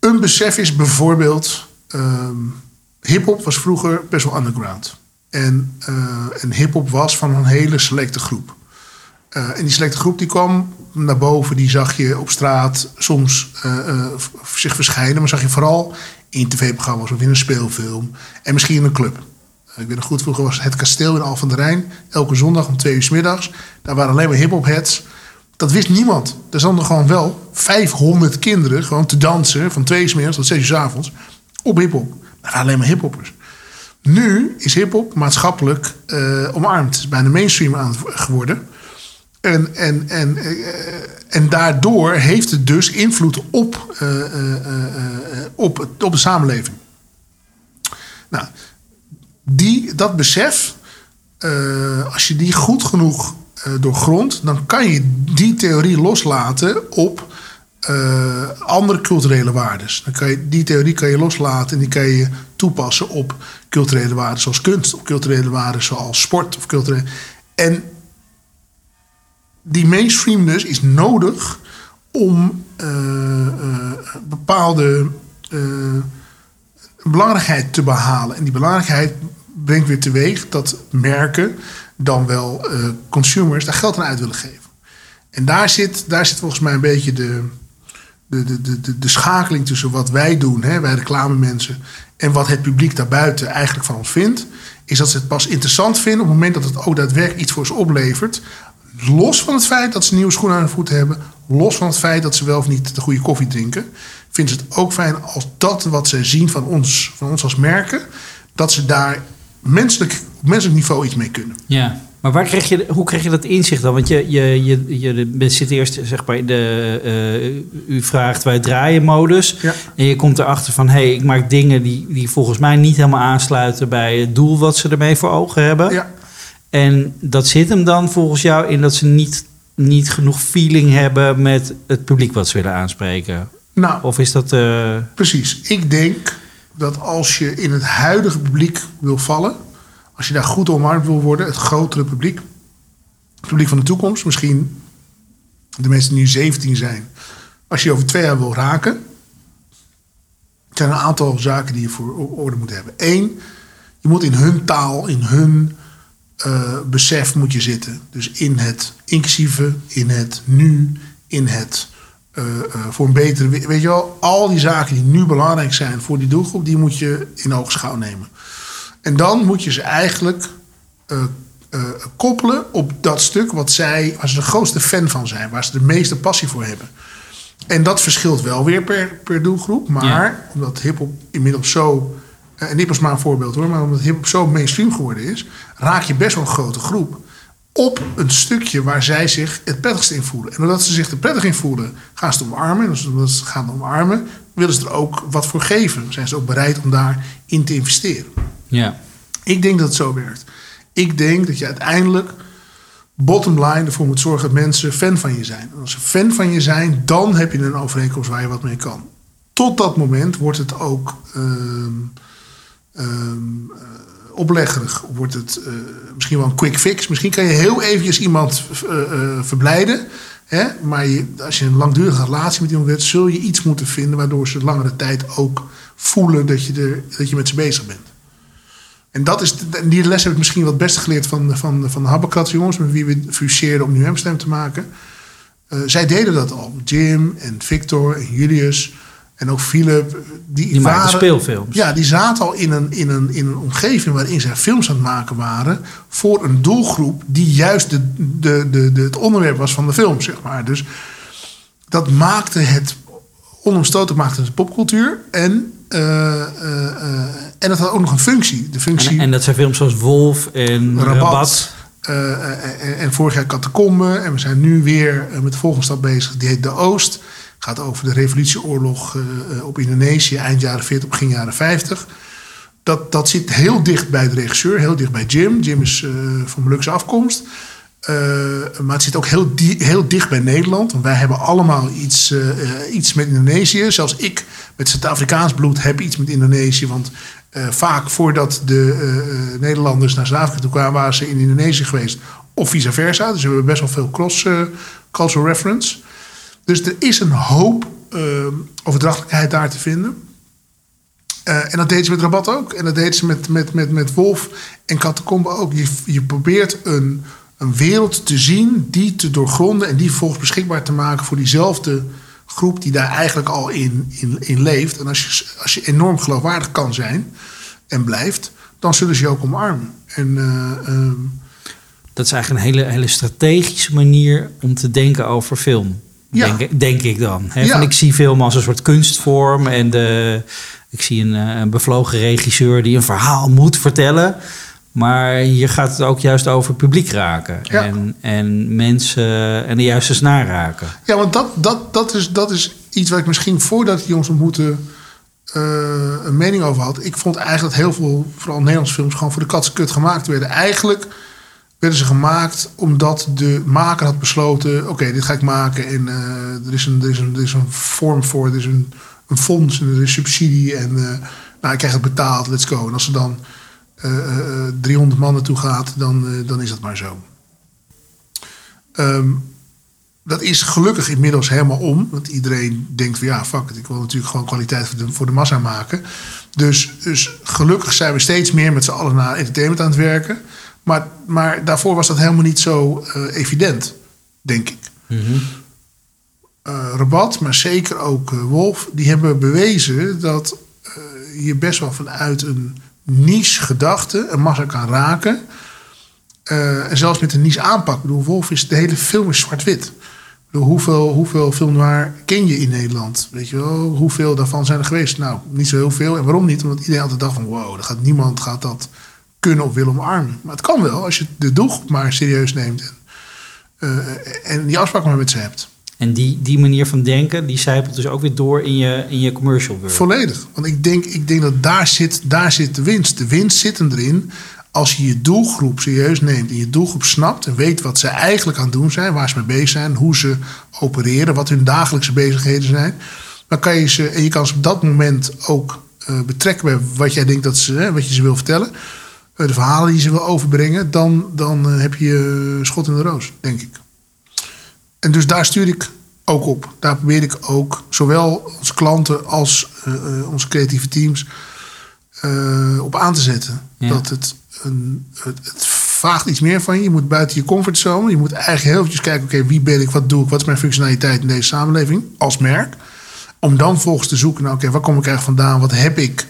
Een besef is bijvoorbeeld, um, hip-hop was vroeger best wel underground. En, uh, en hip-hop was van een hele selecte groep. Uh, en die selecte groep die kwam naar boven, die zag je op straat soms uh, zich verschijnen, maar zag je vooral in tv-programma's of in een speelfilm en misschien in een club. ik weet nog goed, vroeger was het kasteel in Al van der Rijn, elke zondag om twee uur s middags. Daar waren alleen maar hip-hop heads. Dat wist niemand. Er stonden gewoon wel 500 kinderen gewoon te dansen van twee uur s middags tot zes uur s avonds op hip-hop. Dat waren alleen maar hip-hoppers. Nu is hip-hop maatschappelijk uh, omarmd. Het is bijna mainstream geworden. En, en, en, uh, en daardoor heeft het dus invloed op, op, de samenleving. Nou, die, dat besef, als je die goed genoeg doorgrondt, dan kan je die theorie loslaten op uh, andere culturele waarden. Dan kan je, die theorie kan je loslaten en die kan je toepassen op culturele waarden zoals kunst, op culturele waarden zoals sport of culturele. En die mainstream dus is nodig om uh, bepaalde belangrijkheid te behalen. En die belangrijkheid brengt weer teweeg dat merken dan wel consumers daar geld aan uit willen geven. En daar zit, daar zit volgens mij een beetje de, de, de, de, de schakeling tussen wat wij doen, hè, wij reclamemensen, en wat het publiek daarbuiten eigenlijk van ons vindt, is dat ze het pas interessant vinden op het moment dat het ook daadwerkelijk iets voor ze oplevert. Los van het feit dat ze nieuwe schoenen aan de voet hebben, los van het feit dat ze wel of niet de goede koffie drinken, vinden ze het ook fijn als dat wat ze zien van ons, van ons als merken, dat ze daar menselijk, op menselijk niveau iets mee kunnen. Ja. Maar waar krijg je, hoe krijg je dat inzicht dan? Want je, je, je, je zit eerst zeg maar de. Uh, u vraagt wij draaien modus. Ja. En je komt erachter van hé, hey, ik maak dingen die, die volgens mij niet helemaal aansluiten bij het doel wat ze ermee voor ogen hebben. Ja. En dat zit hem dan volgens jou in dat ze niet, niet genoeg feeling hebben met het publiek wat ze willen aanspreken. Nou, of is dat. Uh... Precies. Ik denk dat als je in het huidige publiek wil vallen als je daar goed omarmd wil worden, het grotere publiek, het publiek van de toekomst, misschien de mensen die nu 17 zijn, als je over twee jaar wil raken, zijn er een aantal zaken die je voor orde moet hebben. Eén, je moet in hun taal, in hun eh, besef moet je zitten. Dus in het inclusieve, in het nu, in het eh, eh, voor een betere... Weet je wel, al die zaken die nu belangrijk zijn voor die doelgroep... die moet je in oogschouw nemen. En dan moet je ze eigenlijk eh, eh, koppelen op dat stuk... Wat zij, waar ze de grootste fan van zijn. Waar ze de meeste passie voor hebben. En dat verschilt wel weer per, per doelgroep. Maar Ja. omdat hiphop inmiddels zo... eh, En dit was maar een voorbeeld hoor. Maar omdat hiphop zo mainstream geworden is... raak je best wel een grote groep op een stukje waar zij zich het prettigst in voelen. En doordat ze zich er prettig in voelen, gaan ze het omarmen. En ze- omdat ze gaan omarmen, willen ze er ook wat voor geven. Zijn ze ook bereid om daarin te investeren. Ja. Ik denk dat het zo werkt. Ik denk dat je uiteindelijk, bottom line, ervoor moet zorgen dat mensen fan van je zijn. En als ze fan van je zijn, dan heb je een overeenkomst waar je wat mee kan. Tot dat moment wordt het ook ehm, ehm, eh, opleggerig. Wordt het eh, misschien wel een quick fix. Misschien kan je heel eventjes iemand eh, verblijden. Hè? Maar als je een langdurige relatie met iemand hebt, zul je iets moeten vinden waardoor ze langere tijd ook voelen dat je, er, dat je met ze bezig bent. En dat is, die les heb ik misschien wat best geleerd van, van, van de Habbakat jongens, met wie we fuseerden om nu Amsterdam te maken. Eh, zij deden dat al. Jim en Victor en Julius en ook Philip. Die, Die maakten waren, speelfilms. Ja, die zaten al in een, in, een, in een omgeving waarin zij films aan het maken waren. voor een doelgroep die juist de, de, de, de, het onderwerp was van de film, zeg maar. Dus dat maakte het onomstotelijk maakte het popcultuur. En, eh, eh, eh, en dat had ook nog een functie. De functie En, en dat zijn films zoals Wolf en Rabat. Rabat. eh, eh, en, en vorig jaar Catacombe. En we zijn nu weer eh, met de volgende stap bezig. Die heet De Oost. Gaat over de revolutieoorlog eh, eh, op Indonesië. Eind jaren 40, begin jaren 50. Dat, dat zit heel dicht bij de regisseur. Heel dicht bij Jim. Jim is eh, van Molukse afkomst. Eh, maar het zit ook heel, heel dicht bij Nederland. Wij hebben allemaal iets, eh, iets met Indonesië. Zelfs ik met Zuid-Afrikaans bloed heb iets met Indonesië. Want eh, vaak voordat de Nederlanders naar Zuid-Afrika toe kwamen... waren ze in Indonesië geweest. Of vice versa. Dus we hebben best wel veel cross-cultural reference. Dus er is een hoop overdrachtelijkheid daar te vinden. En dat deed ze met Rabat ook. En dat deed ze met, met, met, met Wolf en Catacombe ook. Je, je probeert een, een wereld te zien, die te doorgronden... en die vervolgens beschikbaar te maken voor diezelfde groep... die daar eigenlijk al in, in, in leeft. En als je, als je enorm geloofwaardig kan zijn en blijft... dan zullen ze je ook omarmen. En eh, ehm, Dat is eigenlijk een hele, hele strategische manier om te denken over film. Ja. Denk, denk ik dan. Hè? Ja. Van, ik zie film als een soort kunstvorm. En de, ik zie een, eh, een bevlogen regisseur die een verhaal moet vertellen. Maar hier gaat het ook juist over publiek raken. Ja. En, en mensen en de juiste snaar raken. Ja, want dat, dat, dat, is, dat is iets waar ik misschien voordat die jongens ontmoeten eh, een mening over had. Ik vond eigenlijk dat heel veel, vooral Nederlandse films, gewoon voor de katsenkut gemaakt werden. Eigenlijk werden ze gemaakt omdat de maker had besloten: oké, dit ga ik maken en eh, er, is een, er, is een, er is een vorm voor, er is een, een fonds en er is subsidie en eh, nou, ik krijg het betaald, let's go. En als er dan eh, eh, 300 man naartoe gaat, dan, eh, dan is dat maar zo. Ehm, dat is gelukkig inmiddels helemaal om. Want iedereen denkt van ja, fuck it. Ik wil natuurlijk gewoon kwaliteit voor de, voor de massa maken. Dus, dus gelukkig zijn we steeds meer met z'n allen naar entertainment aan het werken. Maar, maar daarvoor was dat helemaal niet zo eh, evident, denk ik. Eh, Rabat, maar zeker ook eh, Wolf, die hebben bewezen dat eh, je best wel vanuit een niche gedachte een massa kan raken. Eh, en zelfs met een niche aanpak. Ik Wolf is de hele film is zwart-wit. Hoeveel, hoeveel film ken je in Nederland? Weet je wel, hoeveel daarvan zijn er geweest? Nou, niet zo heel veel. En waarom niet? Omdat iedereen altijd dacht van... wow, er gaat, niemand gaat dat kunnen of willen omarmen. Maar het kan wel als je de doelgroep maar serieus neemt. En, eh, en die afspraak maar met ze hebt. En die, die manier van denken, die zijpelt dus ook weer door in je, in je commercial world. Volledig. Want ik denk, ik denk dat daar zit, daar zit de winst. De winst zit erin als je je doelgroep serieus neemt en je doelgroep snapt en weet wat ze eigenlijk aan het doen zijn, waar ze mee bezig zijn, hoe ze opereren, wat hun dagelijkse bezigheden zijn. Dan kan je ze, en je kan ze op dat moment ook eh, betrekken bij wat jij denkt dat ze, hè, wat je ze wil vertellen. eh, de verhalen die ze wil overbrengen, dan, dan eh, heb je schot in de roos, denk ik. En dus daar stuur ik ook op. Daar probeer ik ook zowel onze klanten als eh, eh, onze creatieve teams eh, op aan te zetten. Ja. Dat het, een, het, het vraagt iets meer van je. Je moet buiten je comfortzone. Je moet eigenlijk heel eventjes kijken, oké, wie ben ik, wat doe ik, wat is mijn functionaliteit in deze samenleving als merk. Om dan volgens te zoeken naar, oké, waar kom ik eigenlijk vandaan? Wat heb ik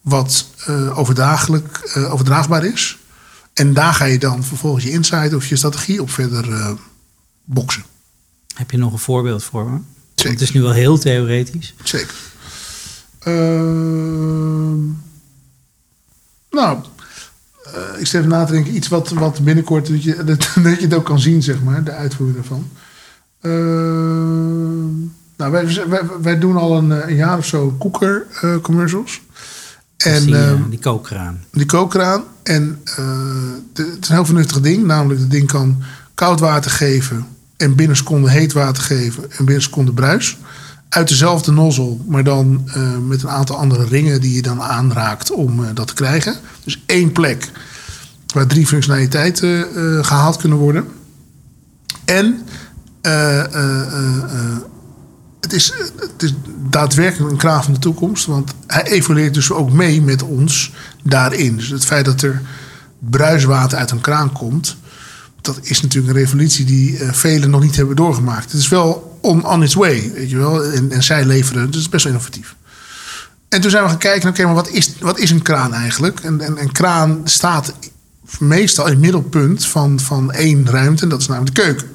wat eh overdagelijk, overdraagbaar is? En daar ga je dan vervolgens je insight of je strategie op verder boksen. Heb je nog een voorbeeld voor me? Want Zeker. het is nu wel heel theoretisch. Zeker. Ehm, nou, eh, ik zit even na te denken. Iets wat, wat binnenkort, dat je, [LAUGHS] dat, dat je het ook kan zien, zeg maar. De uitvoering daarvan. Ehm, nou, wij, wij, wij doen al een, eh, een jaar of zo koeker eh, commercials. En, En die, ehm, die kookkraan. die kookkraan. En de- het is een heel vernuftig ding. Namelijk, het ding kan koud water geven. En binnen een seconde heet water geven. En binnen een seconde bruis. Uit dezelfde nozzel, maar dan eh, met een aantal andere ringen die je dan aanraakt om eh, dat te krijgen. Dus één plek waar drie functionaliteiten eh, gehaald kunnen worden. En het, is, het is daadwerkelijk een kraan van de toekomst. Want hij evolueert dus ook mee met ons daarin. Dus het feit dat er bruiswater uit een kraan komt... dat is natuurlijk een revolutie die eh, velen nog niet hebben doorgemaakt. Het is wel on, on its way, weet je wel. En, en zij leveren, dus het is best wel innovatief. En toen zijn we gaan kijken, oké, maar wat is, wat is een kraan eigenlijk? En, en een kraan staat meestal in het middelpunt van, van één ruimte, en dat is namelijk de keuken.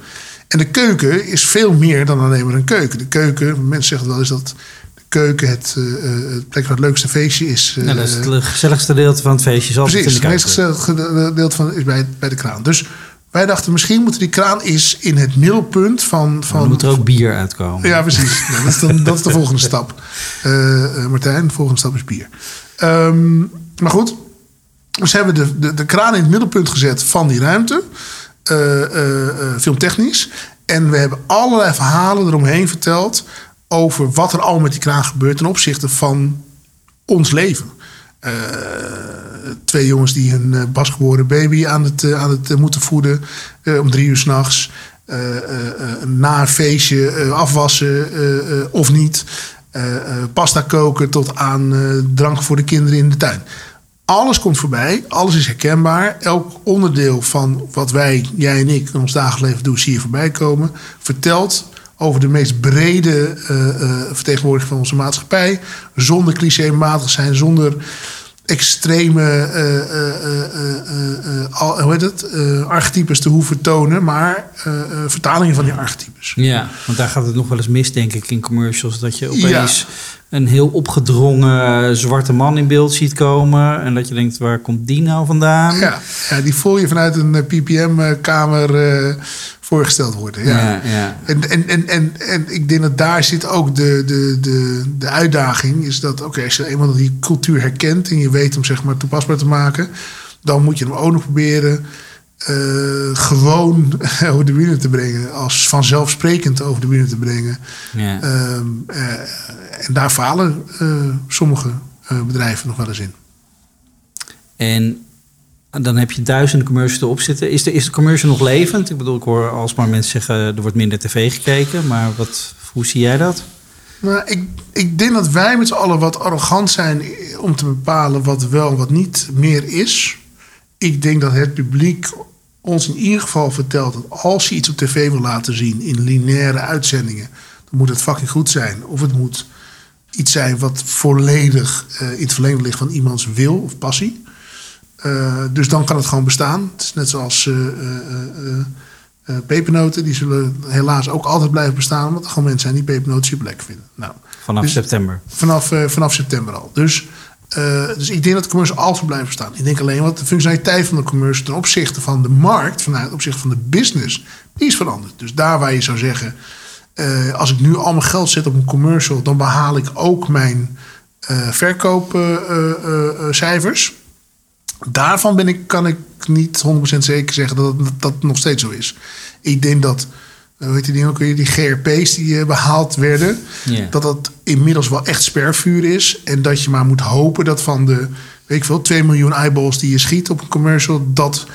En de keuken is veel meer dan alleen maar een keuken. De keuken, mensen zeggen wel eens dat de keuken het, eh, eh, het plek waar het leukste feestje is. nou, dat is het gezelligste gedeelte van het feestje. Is Precies, in het de meest keuken. gezellige gedeelte van is bij, bij de kraan. Dus wij dachten, misschien moet die kraan is in het middelpunt van. Dan van moet er ook bier uitkomen. ja, precies. [LAUGHS] Nou, dat, is dan, dat is de volgende stap. Eh, eh, Martijn, de volgende stap is bier. Ehm, maar goed, dus hebben we de, de, de kraan in het middelpunt gezet van die ruimte. eh, eh, filmtechnisch. En we hebben allerlei verhalen eromheen verteld. over wat er al met die kraan gebeurt ten opzichte van ons leven. Eh, twee jongens die hun eh, pasgeboren baby aan het, eh, aan het moeten voeden om drie uur s'nachts. Na een feestje afwassen of niet. Pasta koken tot aan drank voor de kinderen in de tuin. Alles komt voorbij, alles is herkenbaar. Elk onderdeel van wat wij, jij en ik, in ons dagelijks leven doen, zie je voorbij komen. Vertelt over de meest brede eh, eh, vertegenwoordiging van onze maatschappij. Zonder clichématig zijn, zonder extreme al- hoe heet het? Archetypes te hoeven tonen, maar vertalingen van die archetypes. Ja, want daar gaat het nog wel eens mis, denk ik, in commercials. Dat je opeens een heel opgedrongen eh, zwarte man in beeld ziet komen. En dat je denkt, waar komt die nou vandaan? Ja, ja, die voel je vanuit een PPM-kamer eh, voorgesteld worden. Ja. ja. ja. En, en, en, en, en ik denk dat daar zit ook de, de, de, de uitdaging. Is dat, oké, als je eenmaal die cultuur herkent en je weet hem zeg maar toepasbaar te maken, dan moet je hem ook nog proberen eh, gewoon [LAUGHS] over de bühne te brengen. Als vanzelfsprekend over de bühne te brengen. ja. Ehm, eh, en daar falen eh, sommige bedrijven nog wel eens in. En dan heb je duizenden commercials erop zitten. Is de, is de commercial nog levend? Ik bedoel, ik hoor alsmaar mensen zeggen, er wordt minder tv gekeken. Maar wat, hoe zie jij dat? Nou, ik, ik denk dat wij met z'n allen wat arrogant zijn om te bepalen wat wel en wat niet meer is. Ik denk dat het publiek ons in ieder geval vertelt dat als je iets op tv wil laten zien in lineaire uitzendingen, dan moet het fucking goed zijn. Of het moet iets zijn wat volledig eh, in het verlengde ligt van iemands wil of passie. Eh, dus dan kan het gewoon bestaan. Het is net zoals eh, pepernoten. Die zullen helaas ook altijd blijven bestaan. Omdat er gewoon mensen zijn die pepernoten super lekker vinden. Nou, Vanaf Dus- september. vanaf, vanaf september al. Dus, eh, dus ik denk dat de commercial altijd blijft bestaan. Ik denk alleen wat de functionaliteit van de commercial ten opzichte van de markt, vanuit ten opzichte van de business, die is veranderd. Dus daar waar je zou zeggen, eh, als ik nu al mijn geld zet op een commercial, dan behaal ik ook mijn eh verkoopcijfers. Daarvan ben ik, kan ik niet 100% zeker zeggen dat dat, dat nog steeds zo is. Ik denk dat, hoe heet die, ook weer, die GRP's die eh, behaald werden, dat dat inmiddels wel echt spervuur is. En dat je maar moet hopen dat van de, weet ik veel, 2 miljoen eyeballs die je schiet op een commercial, dat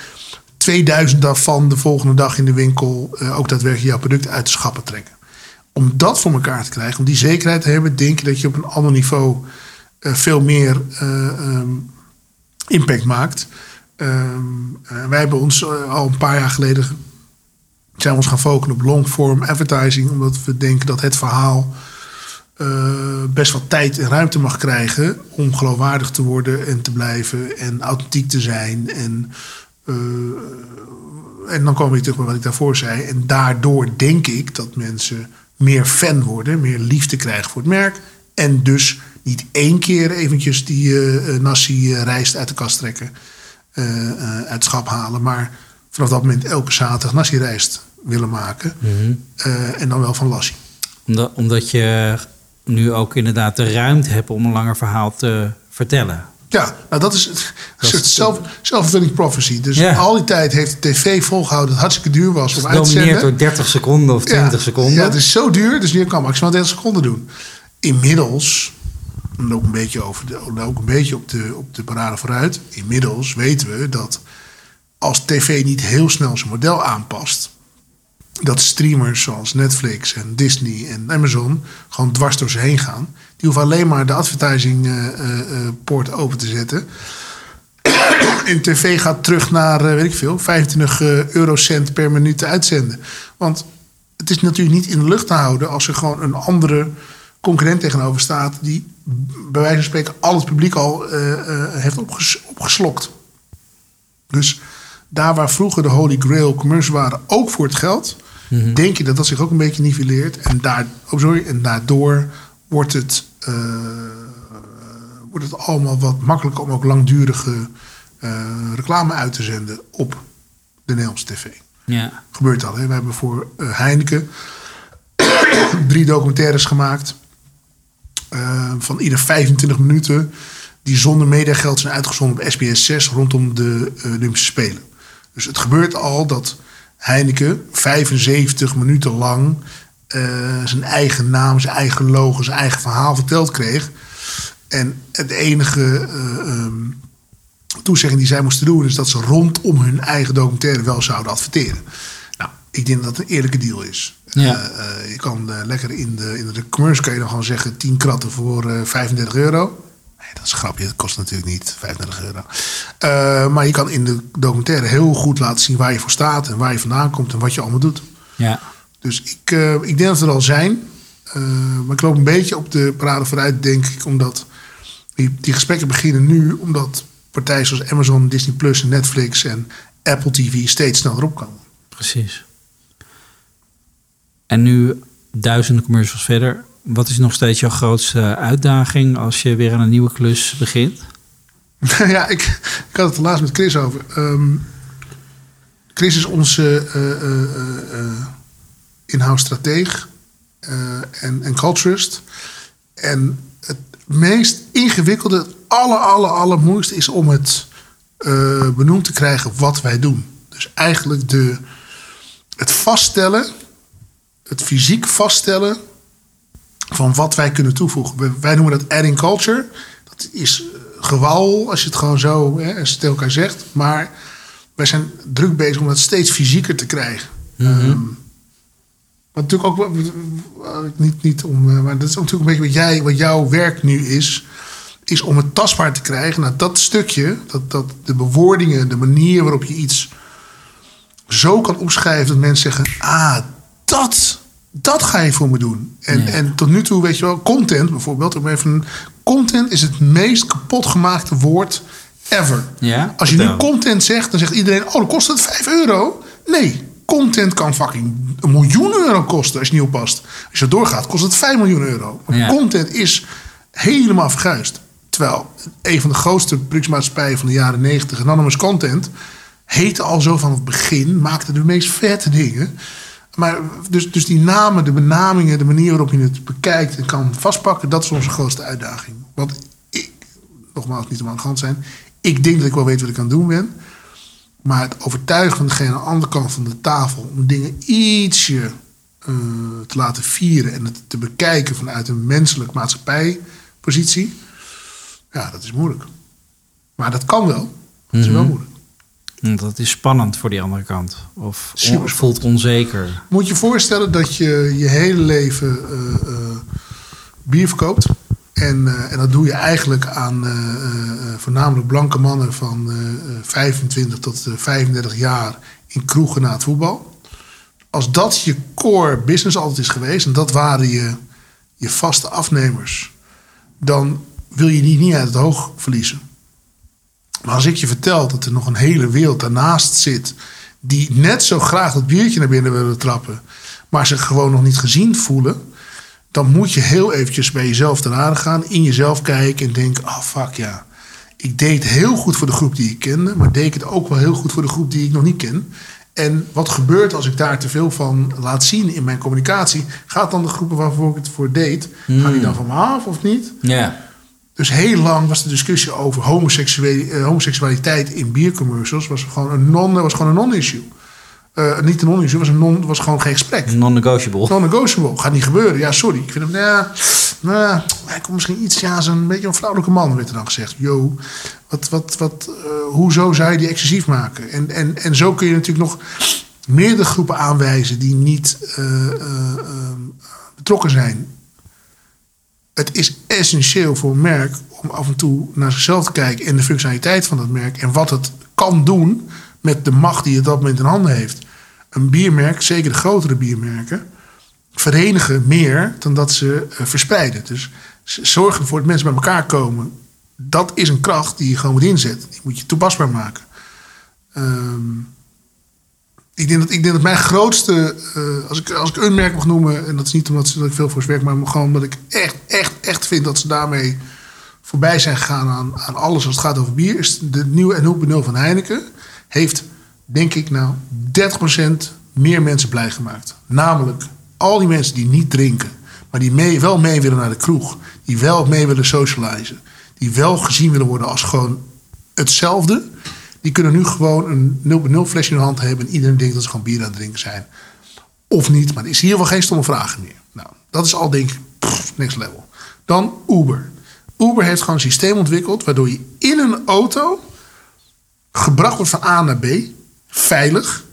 2000 daarvan de volgende dag in de winkel eh, ook daadwerkelijk jouw product uit de schappen trekken. Om dat voor elkaar te krijgen, om die zekerheid te hebben, denk ik dat je op een ander niveau eh, veel meer eh, ehm, impact maakt. Ehm, eh, wij hebben ons al een paar jaar geleden zijn we ons gaan focussen op long-form advertising, omdat we denken dat het verhaal eh, best wat tijd en ruimte mag krijgen om geloofwaardig te worden en te blijven en authentiek te zijn. En, eh, en dan komen we terug bij wat ik daarvoor zei. En daardoor denk ik dat mensen meer fan worden, meer liefde krijgen voor het merk. En dus niet één keer eventjes die eh eh, nasi rijst uit de kast trekken, uit het schap halen. Maar vanaf dat moment elke zaterdag nasi rijst willen maken. Eh, en dan wel van lassie. Omdat, omdat je nu ook inderdaad de ruimte hebt om een langer verhaal te vertellen. Ja, nou dat is het Dat soort self-fulfilling prophecy. Dus Ja. al die tijd heeft de tv volgehouden dat het hartstikke duur was om uit te Gedomineerd zenden. door 30 seconden of 20 seconden. Ja, het is zo duur, dus nu kan maximaal 30 seconden doen. Inmiddels, en ook een beetje, over de, ook een beetje op, de, op de parade vooruit. Inmiddels weten we dat als tv niet heel snel zijn model aanpast, dat streamers zoals Netflix en Disney en Amazon gewoon dwars door ze heen gaan. Die hoeven alleen maar de advertising eh, eh, eh, poort open te zetten. [COUGHS] En tv gaat terug naar, weet ik veel, 25 eh, eurocent per minuut te uitzenden. Want het is natuurlijk niet in de lucht te houden als er gewoon een andere concurrent tegenover staat. die bij wijze van spreken al het publiek al heeft opges- opgeslokt. Dus daar waar vroeger de Holy Grail commercials waren, ook voor het geld, denk je dat dat zich ook een beetje niveleert. En, daar, oh sorry, en daardoor wordt het, eh, wordt het allemaal wat makkelijker om ook langdurige eh, reclame uit te zenden op de Nederlandse tv. Ja. Gebeurt al. Hè? We hebben voor eh, Heineken [COUGHS] drie documentaires gemaakt. van ieder 25 minuten. Die zonder mediageld zijn uitgezonden op SBS 6 rondom de Olympische Spelen. Dus het gebeurt al dat Heineken 75 minuten lang eh, zijn eigen naam, zijn eigen logo, zijn eigen verhaal verteld kreeg. En het enige eh, ehm, toezegging die zij moesten doen is dat ze rondom hun eigen documentaire wel zouden adverteren. Nou, ik denk dat dat een eerlijke deal is. Ja. Eh, je kan lekker in de, in de commerce kan je dan gewoon zeggen 10 kratten voor eh 35 euro. Nee, dat is een grapje. Dat kost natuurlijk niet 35 euro. Eh, maar je kan in de documentaire heel goed laten zien waar je voor staat en waar je vandaan komt en wat je allemaal doet. Ja. Dus ik, eh, ik denk dat we er al zijn. Eh, maar ik loop een beetje op de parade vooruit, denk ik. Omdat die, die gesprekken beginnen nu. Omdat partijen zoals Amazon, Disney Plus en Netflix en Apple TV steeds sneller opkomen. Precies. En nu duizenden commercials verder. Wat is nog steeds jouw grootste uitdaging als je weer aan een nieuwe klus begint? [LAUGHS] ja, ik, ik had het laatst met Chris over. Ehm, Chris is onze in-house strateeg en, en culturist. En het meest ingewikkelde, het aller, aller, allermoeilijkste is om het benoemd te krijgen wat wij doen. Dus eigenlijk de, het vaststellen, het fysiek vaststellen van wat wij kunnen toevoegen. Wij- noemen dat adding culture. Dat is eh, gewauwel als je het gewoon zo hè, als je het tegen elkaar zegt. Maar wij zijn druk bezig om dat steeds fysieker te krijgen. Ehm, wat natuurlijk ook niet, niet om, eh, maar dat is natuurlijk een beetje wat, jij, wat jouw werk nu is. Is om het tastbaar te krijgen. Nou, dat stukje, dat, dat de bewoordingen, de manier waarop je iets zo kan opschrijven dat mensen zeggen: Ah, dat, dat ga je voor me doen. En, Ja. en tot nu toe, weet je wel, content bijvoorbeeld. Om even, content is het meest kapotgemaakte woord ever. Ja? Als je nu content zegt, dan zegt iedereen: Oh, dan kost het 5 euro. Nee, content kan fucking een miljoen euro kosten als je niet oppast. Als je doorgaat, kost het 5 miljoen euro. Maar Ja. Content is helemaal verguisd. Terwijl een van de grootste productiemaatschappijen van de jaren 90, Anonymous Content, heette al zo van het begin, maakte de meest vette dingen. Maar dus, dus die namen, de benamingen, de manier waarop je het bekijkt en kan vastpakken, dat is onze grootste uitdaging. Want ik, nogmaals, niet om aan de hand zijn, ik denk dat ik wel weet wat ik aan het doen ben. Maar het overtuigen van degene aan de andere kant van de tafel om dingen ietsje eh, te laten vieren en het te bekijken vanuit een menselijk maatschappijpositie, ja, dat is moeilijk. Maar dat kan wel. Dat is wel Mhm. moeilijk. Dat is spannend voor die andere kant. Of Super voelt onzeker. Moet je voorstellen dat je je hele leven eh, eh, bier verkoopt. En eh, en dat doe je eigenlijk aan voornamelijk blanke mannen van eh, eh, 25 tot eh, 35 jaar in kroegen na het voetbal. Als dat je core business altijd is geweest en dat waren je, je vaste afnemers, dan wil je die niet uit het oog verliezen. Maar als ik je vertel dat er nog een hele wereld daarnaast zit. die net zo graag dat biertje naar binnen willen trappen. maar zich gewoon nog niet gezien voelen. dan moet je heel eventjes bij jezelf te raden gaan. in jezelf kijken en denken: oh fuck ja. Ik deed heel goed voor de groep die ik kende. maar deed ik het ook wel heel goed voor de groep die ik nog niet ken. En wat gebeurt als ik daar te veel van laat zien in mijn communicatie? Gaat dan de groepen waarvoor ik het voor deed, gaan die dan van me af of niet? Ja. Dus heel lang was de discussie over eh, homoseksualiteit in biercommercials was gewoon een non, was gewoon een non-issue. Eh, niet een non-issue, was een non, was gewoon geen gesprek. Non-negotiable. Non-negotiable, gaat niet gebeuren. Ja, sorry. Ik vind hem, ja, nou, hij komt misschien iets, ja, zo'n beetje een vrouwelijke man, werd er dan gezegd. Yo, wat, wat, wat, eh, hoezo zou je die excessief maken? En, en, en zo kun je natuurlijk nog meerdere groepen aanwijzen die niet betrokken zijn het is essentieel voor een merk om af en toe naar zichzelf te kijken en de functionaliteit van dat merk en wat het kan doen met de macht die het dat moment in handen heeft. Een biermerk, zeker de grotere biermerken, verenigen meer dan dat ze eh, verspreiden. Dus zorgen ervoor dat mensen bij elkaar komen. Dat is een kracht die je gewoon moet inzetten. Die moet je toepasbaar maken. Ehm, ik denk dat, ik denk dat mijn grootste, eh, als, ik, als ik een merk mag noemen, en dat is niet omdat ze, dat ik veel voor ze werk, maar gewoon omdat ik echt, echt, echt vind dat ze daarmee voorbij zijn gegaan aan, aan alles als het gaat over bier, is de nieuwe en 0.0 van Heineken. Heeft, denk ik, nou 30% meer mensen blij gemaakt. Namelijk al die mensen die niet drinken, maar die mee, wel mee willen naar de kroeg, die wel mee willen socializen, die wel gezien willen worden als gewoon hetzelfde. Die kunnen nu gewoon een 0.0 flesje in de hand hebben en iedereen denkt dat ze gewoon bier aan het drinken zijn. Of niet, maar er is hier wel geen stomme vragen meer. Nou, dat is al denk ik next level. Dan Uber. Uber heeft gewoon een systeem ontwikkeld waardoor je in een auto gebracht wordt van A naar B. Veilig.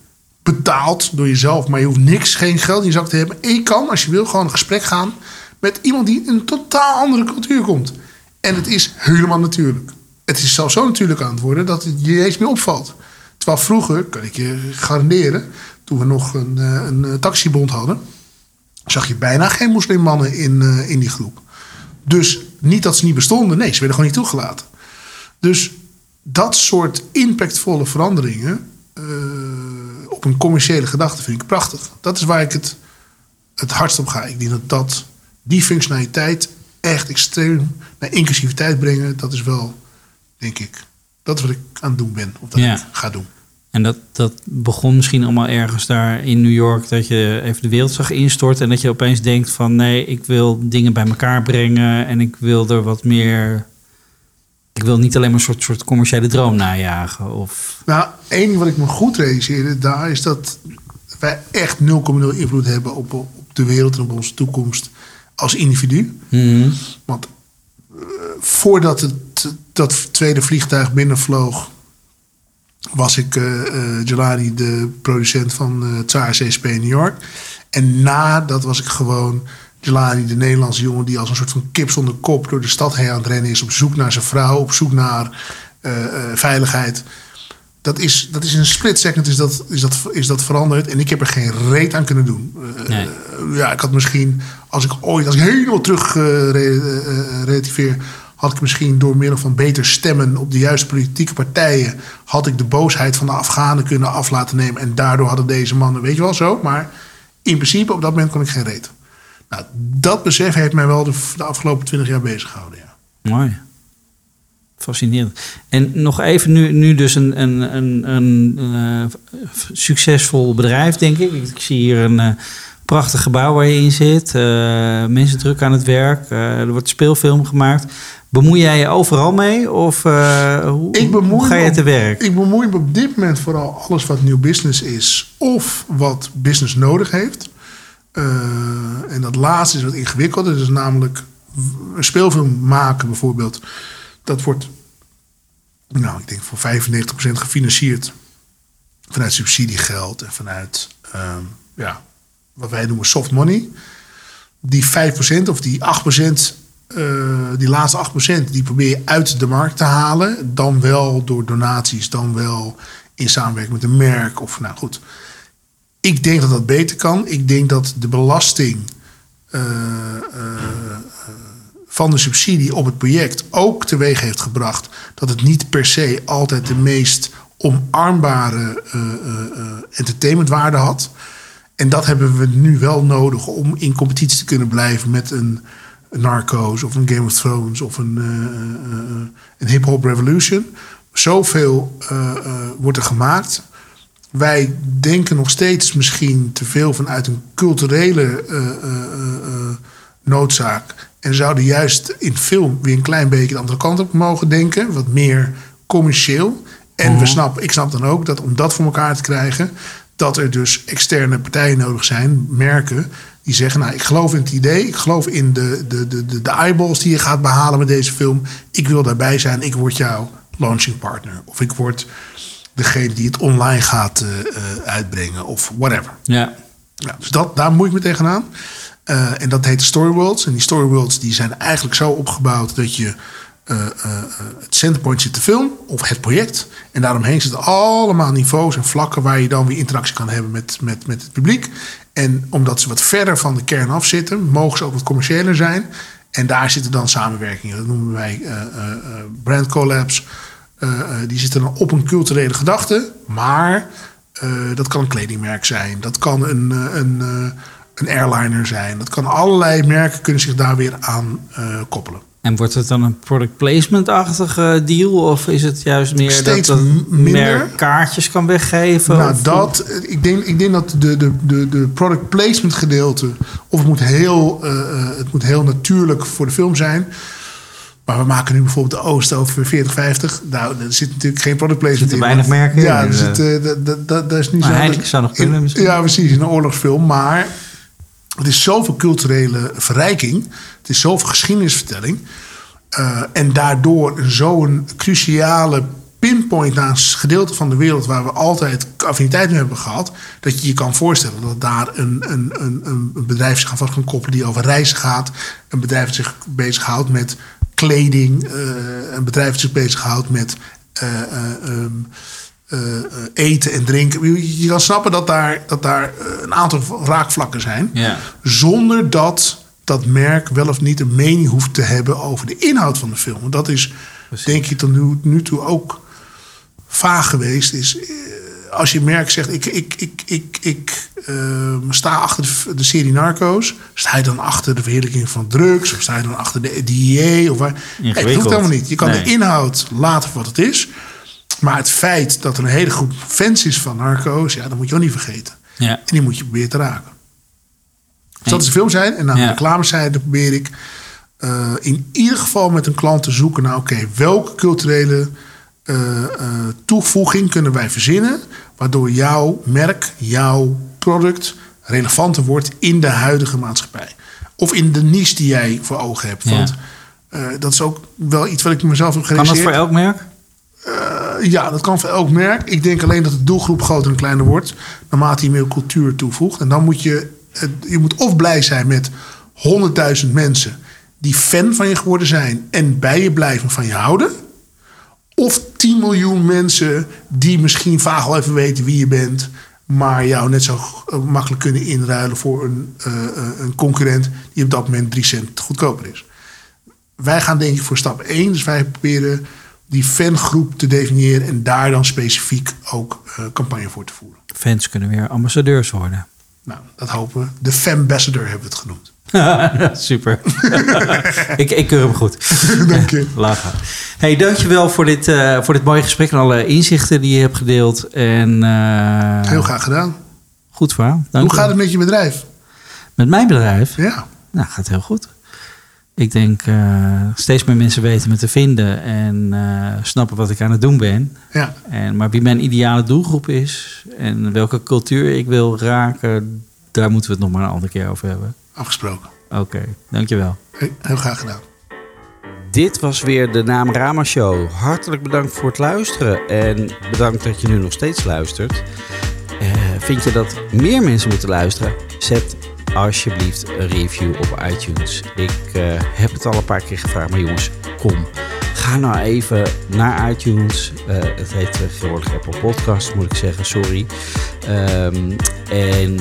Betaald door jezelf, maar je hoeft niks, geen geld in je zak te hebben. En je kan, als je wil, gewoon een gesprek gaan met iemand die in een totaal andere cultuur komt. En het is helemaal natuurlijk. Het is zelfs zo natuurlijk aan het worden dat het je eens meer opvalt. Terwijl vroeger, kan ik je garanderen, toen we nog een, eh, een eh, taxibond hadden, zag je bijna geen moslimmannen in, eh, in die groep. Dus niet dat ze niet bestonden, nee, ze werden gewoon niet toegelaten. Dus dat soort impactvolle veranderingen op een commerciële gedachte vind ik prachtig. Dat is waar ik het, het hardst op ga. Ik denk dat, dat die functionaliteit echt extreem naar inclusiviteit brengen, dat is wel, denk ik, dat is wat ik aan het doen ben. Of dat Ja. ik ga doen. En dat, dat begon misschien allemaal ergens daar in New York... dat je even de wereld zag instorten... en dat je opeens denkt van... nee, ik wil dingen bij elkaar brengen... en ik wil er wat meer... ik wil niet alleen maar een soort, soort commerciële droom najagen. Of, Nou, één ding wat ik me goed realiseerde daar is dat wij echt 0,0 invloed hebben op, op de wereld en op onze toekomst als individu. Mhm. Want eh, voordat het, dat tweede vliegtuig binnenvloog, was ik eh eh, Jelani, de producent van eh Tsar CSP in New York. En nadat was ik gewoon Jelani, de Nederlandse jongen die als een soort van kip zonder kop door de stad heen aan het rennen is. Op zoek naar zijn vrouw, op zoek naar eh, eh, veiligheid. Dat is, dat is in een split second is dat, is, dat, is dat veranderd. En ik heb er geen reet aan kunnen doen. Eh, Nee. eh, ja, ik had misschien, als ik ooit, als ik helemaal terug eh, re- eh, eh, relativeer, had ik misschien door middel van beter stemmen op de juiste politieke partijen, had ik de boosheid van de Afghanen kunnen af laten nemen. En daardoor hadden deze mannen, weet je wel zo. Maar in principe, op dat moment kon ik geen reet. Nou, dat besef heeft mij wel de, afgelopen twintig jaar bezig gehouden. Ja. Mooi. Fascinerend. En nog even nu, nu dus een, een, een, een eh, succesvol bedrijf, denk ik. Ik zie hier een eh, prachtig gebouw waar je in zit. Eh, mensen druk aan het werk. Er wordt speelfilm gemaakt. Bemoei jij je overal mee? Of eh, hoe, Ik bemoei hoe ga je te werk? Ik bemoei me op dit moment vooral alles wat nieuw business is. Of wat business nodig heeft. Eh, en dat laatste is wat ingewikkelder. Dus namelijk een speelfilm maken bijvoorbeeld. Dat wordt, nou ik denk voor 95% gefinancierd. Vanuit subsidiegeld en vanuit ehm, ja, wat wij noemen soft money. Die 5% of die 8% eh, die laatste 8%, die probeer je uit de markt te halen. Dan wel door donaties, dan wel in samenwerking met een merk. Of nou goed. Ik denk dat dat beter kan. Ik denk dat de belasting eh, eh, van de subsidie op het project ook teweeg heeft gebracht dat het niet per se altijd de meest omarmbare entertainmentwaarde had. En dat hebben we nu wel nodig om in competitie te kunnen blijven met een, Narcos of een Game of Thrones of een, een Hip Hop Revolution. Zoveel wordt er gemaakt. Wij denken nog steeds misschien te veel vanuit een culturele noodzaak. En zouden juist in film weer een klein beetje de andere kant op mogen denken. Wat meer commercieel. En we mhm. snappen, ik snap dan ook dat om dat voor elkaar te krijgen, dat er dus externe partijen nodig zijn, merken, die zeggen: Nou, ik geloof in het idee, ik geloof in de, de, de, de, eyeballs die je gaat behalen met deze film. Ik wil daarbij zijn, ik word jouw launching partner. Of ik word degene die het online gaat uh, uitbrengen, of whatever. Ja. ja dus dat, daar moet ik me tegenaan. Uh, en dat heet Storyworlds. En die Storyworlds die zijn eigenlijk zo opgebouwd dat je uh, uh, het centerpoint zit de film of het project. En daaromheen zitten allemaal niveaus en vlakken waar je dan weer interactie kan hebben met, met, met het publiek. En omdat ze wat verder van de kern af zitten, mogen ze ook wat commerciëler zijn. En daar zitten dan samenwerkingen. Dat noemen wij brand collabs. die zitten dan op een culturele gedachte. Maar dat kan een kledingmerk zijn. Dat kan een, een, een airliner zijn. Dat kan allerlei merken kunnen zich daar weer aan koppelen. En wordt het dan een product placement-achtige deal? Of is het juist meer Steeds dat het meer kaartjes kan weggeven? Nou, dat, ik, denk, ik denk dat de, de, de, de product placement gedeelte... of het moet, heel, uh, het moet heel natuurlijk voor de film zijn... Maar we maken nu bijvoorbeeld de Oost over 40, 50. Nou, er zit natuurlijk geen product placement in. Er weinig merken Ja, in, zit, uh, dat, dat, dat is niet maar zo. zou nog kunnen misschien. Ja, precies, in een oorlogsfilm. Maar het is zoveel culturele verrijking. Het is zoveel geschiedenisvertelling. Uh, en daardoor zo'n cruciale pinpoint naar een gedeelte van de wereld waar we altijd affiniteit mee hebben gehad, dat je je kan voorstellen dat daar een, een, een, een bedrijf zich aan kan koppelen die over reizen gaat, een bedrijf dat zich bezighoudt met kleding, uh, een bedrijf dat zich bezighoudt met um, uh, eten en drinken. Je, kan snappen dat daar, dat daar eh, een aantal raakvlakken zijn. Ja. Zonder dat dat merk wel of niet een mening hoeft te hebben over de inhoud van de film. dat is, denk ik, tot nu, nu toe ook vaag geweest. Is, als je merk zegt, ik, ik, ik, ik, ik uh, sta achter de, de, serie Narcos. Sta je dan achter de verheerlijking van drugs? Of sta je dan achter de DEA? Of waar? Nee, dat hoeft helemaal niet. Je kan de inhoud laten voor wat het is. Maar het feit dat er een hele groep fans is van Narcos, ja, dat moet je ook niet vergeten. Ja. En die moet je proberen te raken. Dus dat is de film zijn. En aan de reclamezijde probeer ik uh, in ieder geval met een klant te zoeken naar, oké, welke culturele uh, uh, toevoeging kunnen wij verzinnen, waardoor jouw merk, jouw product relevanter wordt in de huidige maatschappij. Of in de niche die jij voor ogen hebt. Want dat is ook wel iets wat ik mezelf heb gerealiseerd. Kan dat voor elk merk? Uh, ja, dat kan voor elk merk. Ik denk alleen dat de doelgroep groter en kleiner wordt. Naarmate je meer cultuur toevoegt. En dan moet je, je moet of blij zijn met 100.000 mensen die fan van je geworden zijn en bij je blijven van je houden. Of 10 miljoen mensen die misschien vaag al even weten wie je bent, maar jou net zo eh, makkelijk kunnen inruilen voor een, een concurrent die op dat moment 3 cent goedkoper is. Wij gaan denk ik voor stap 1. Dus wij proberen die fangroep te definiëren en daar dan specifiek ook uh, campagne voor te voeren. Fans kunnen weer ambassadeurs worden. Nou, dat hopen we. De Fanbassador hebben we het genoemd. [LAUGHS] Super. [LAUGHS] ik, ik keur hem goed. [LAUGHS] Dank je. Lachen. Hey, dankjewel voor dit, uh, voor dit mooie gesprek en alle inzichten die je hebt gedeeld. En, uh, Heel graag gedaan. Goed verhaal. Dank Hoe gaat het met je bedrijf? Met mijn bedrijf? Ja. Nou, gaat heel goed ik denk uh, steeds meer mensen weten me te vinden en uh, snappen wat ik aan het doen ben. Ja. En, maar wie mijn ideale doelgroep is en welke cultuur ik wil raken, daar moeten we het nog maar een andere keer over hebben. Afgesproken. Oké, okay, dankjewel. Heel graag gedaan. Dit was weer de Naam Rama Show. Hartelijk bedankt voor het luisteren en bedankt dat je nu nog steeds luistert. Uh, vind je dat meer mensen moeten luisteren? Zet alsjeblieft een review op iTunes. Ik uh, heb het al een paar keer gevraagd, maar jongens, kom. Ga nou even naar iTunes. Uh, het heet tegenwoordig Apple Podcast, moet ik zeggen, sorry. Um, en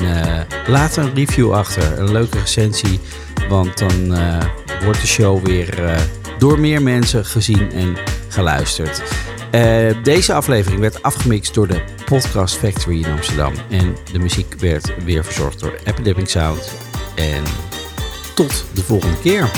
laat een review achter, een leuke recensie. Want dan wordt de show weer door meer mensen gezien en geluisterd. Uh, deze aflevering werd afgemixt door de Podcast Factory in Amsterdam. En de muziek werd weer verzorgd door Epidemic Sound. En tot de volgende keer.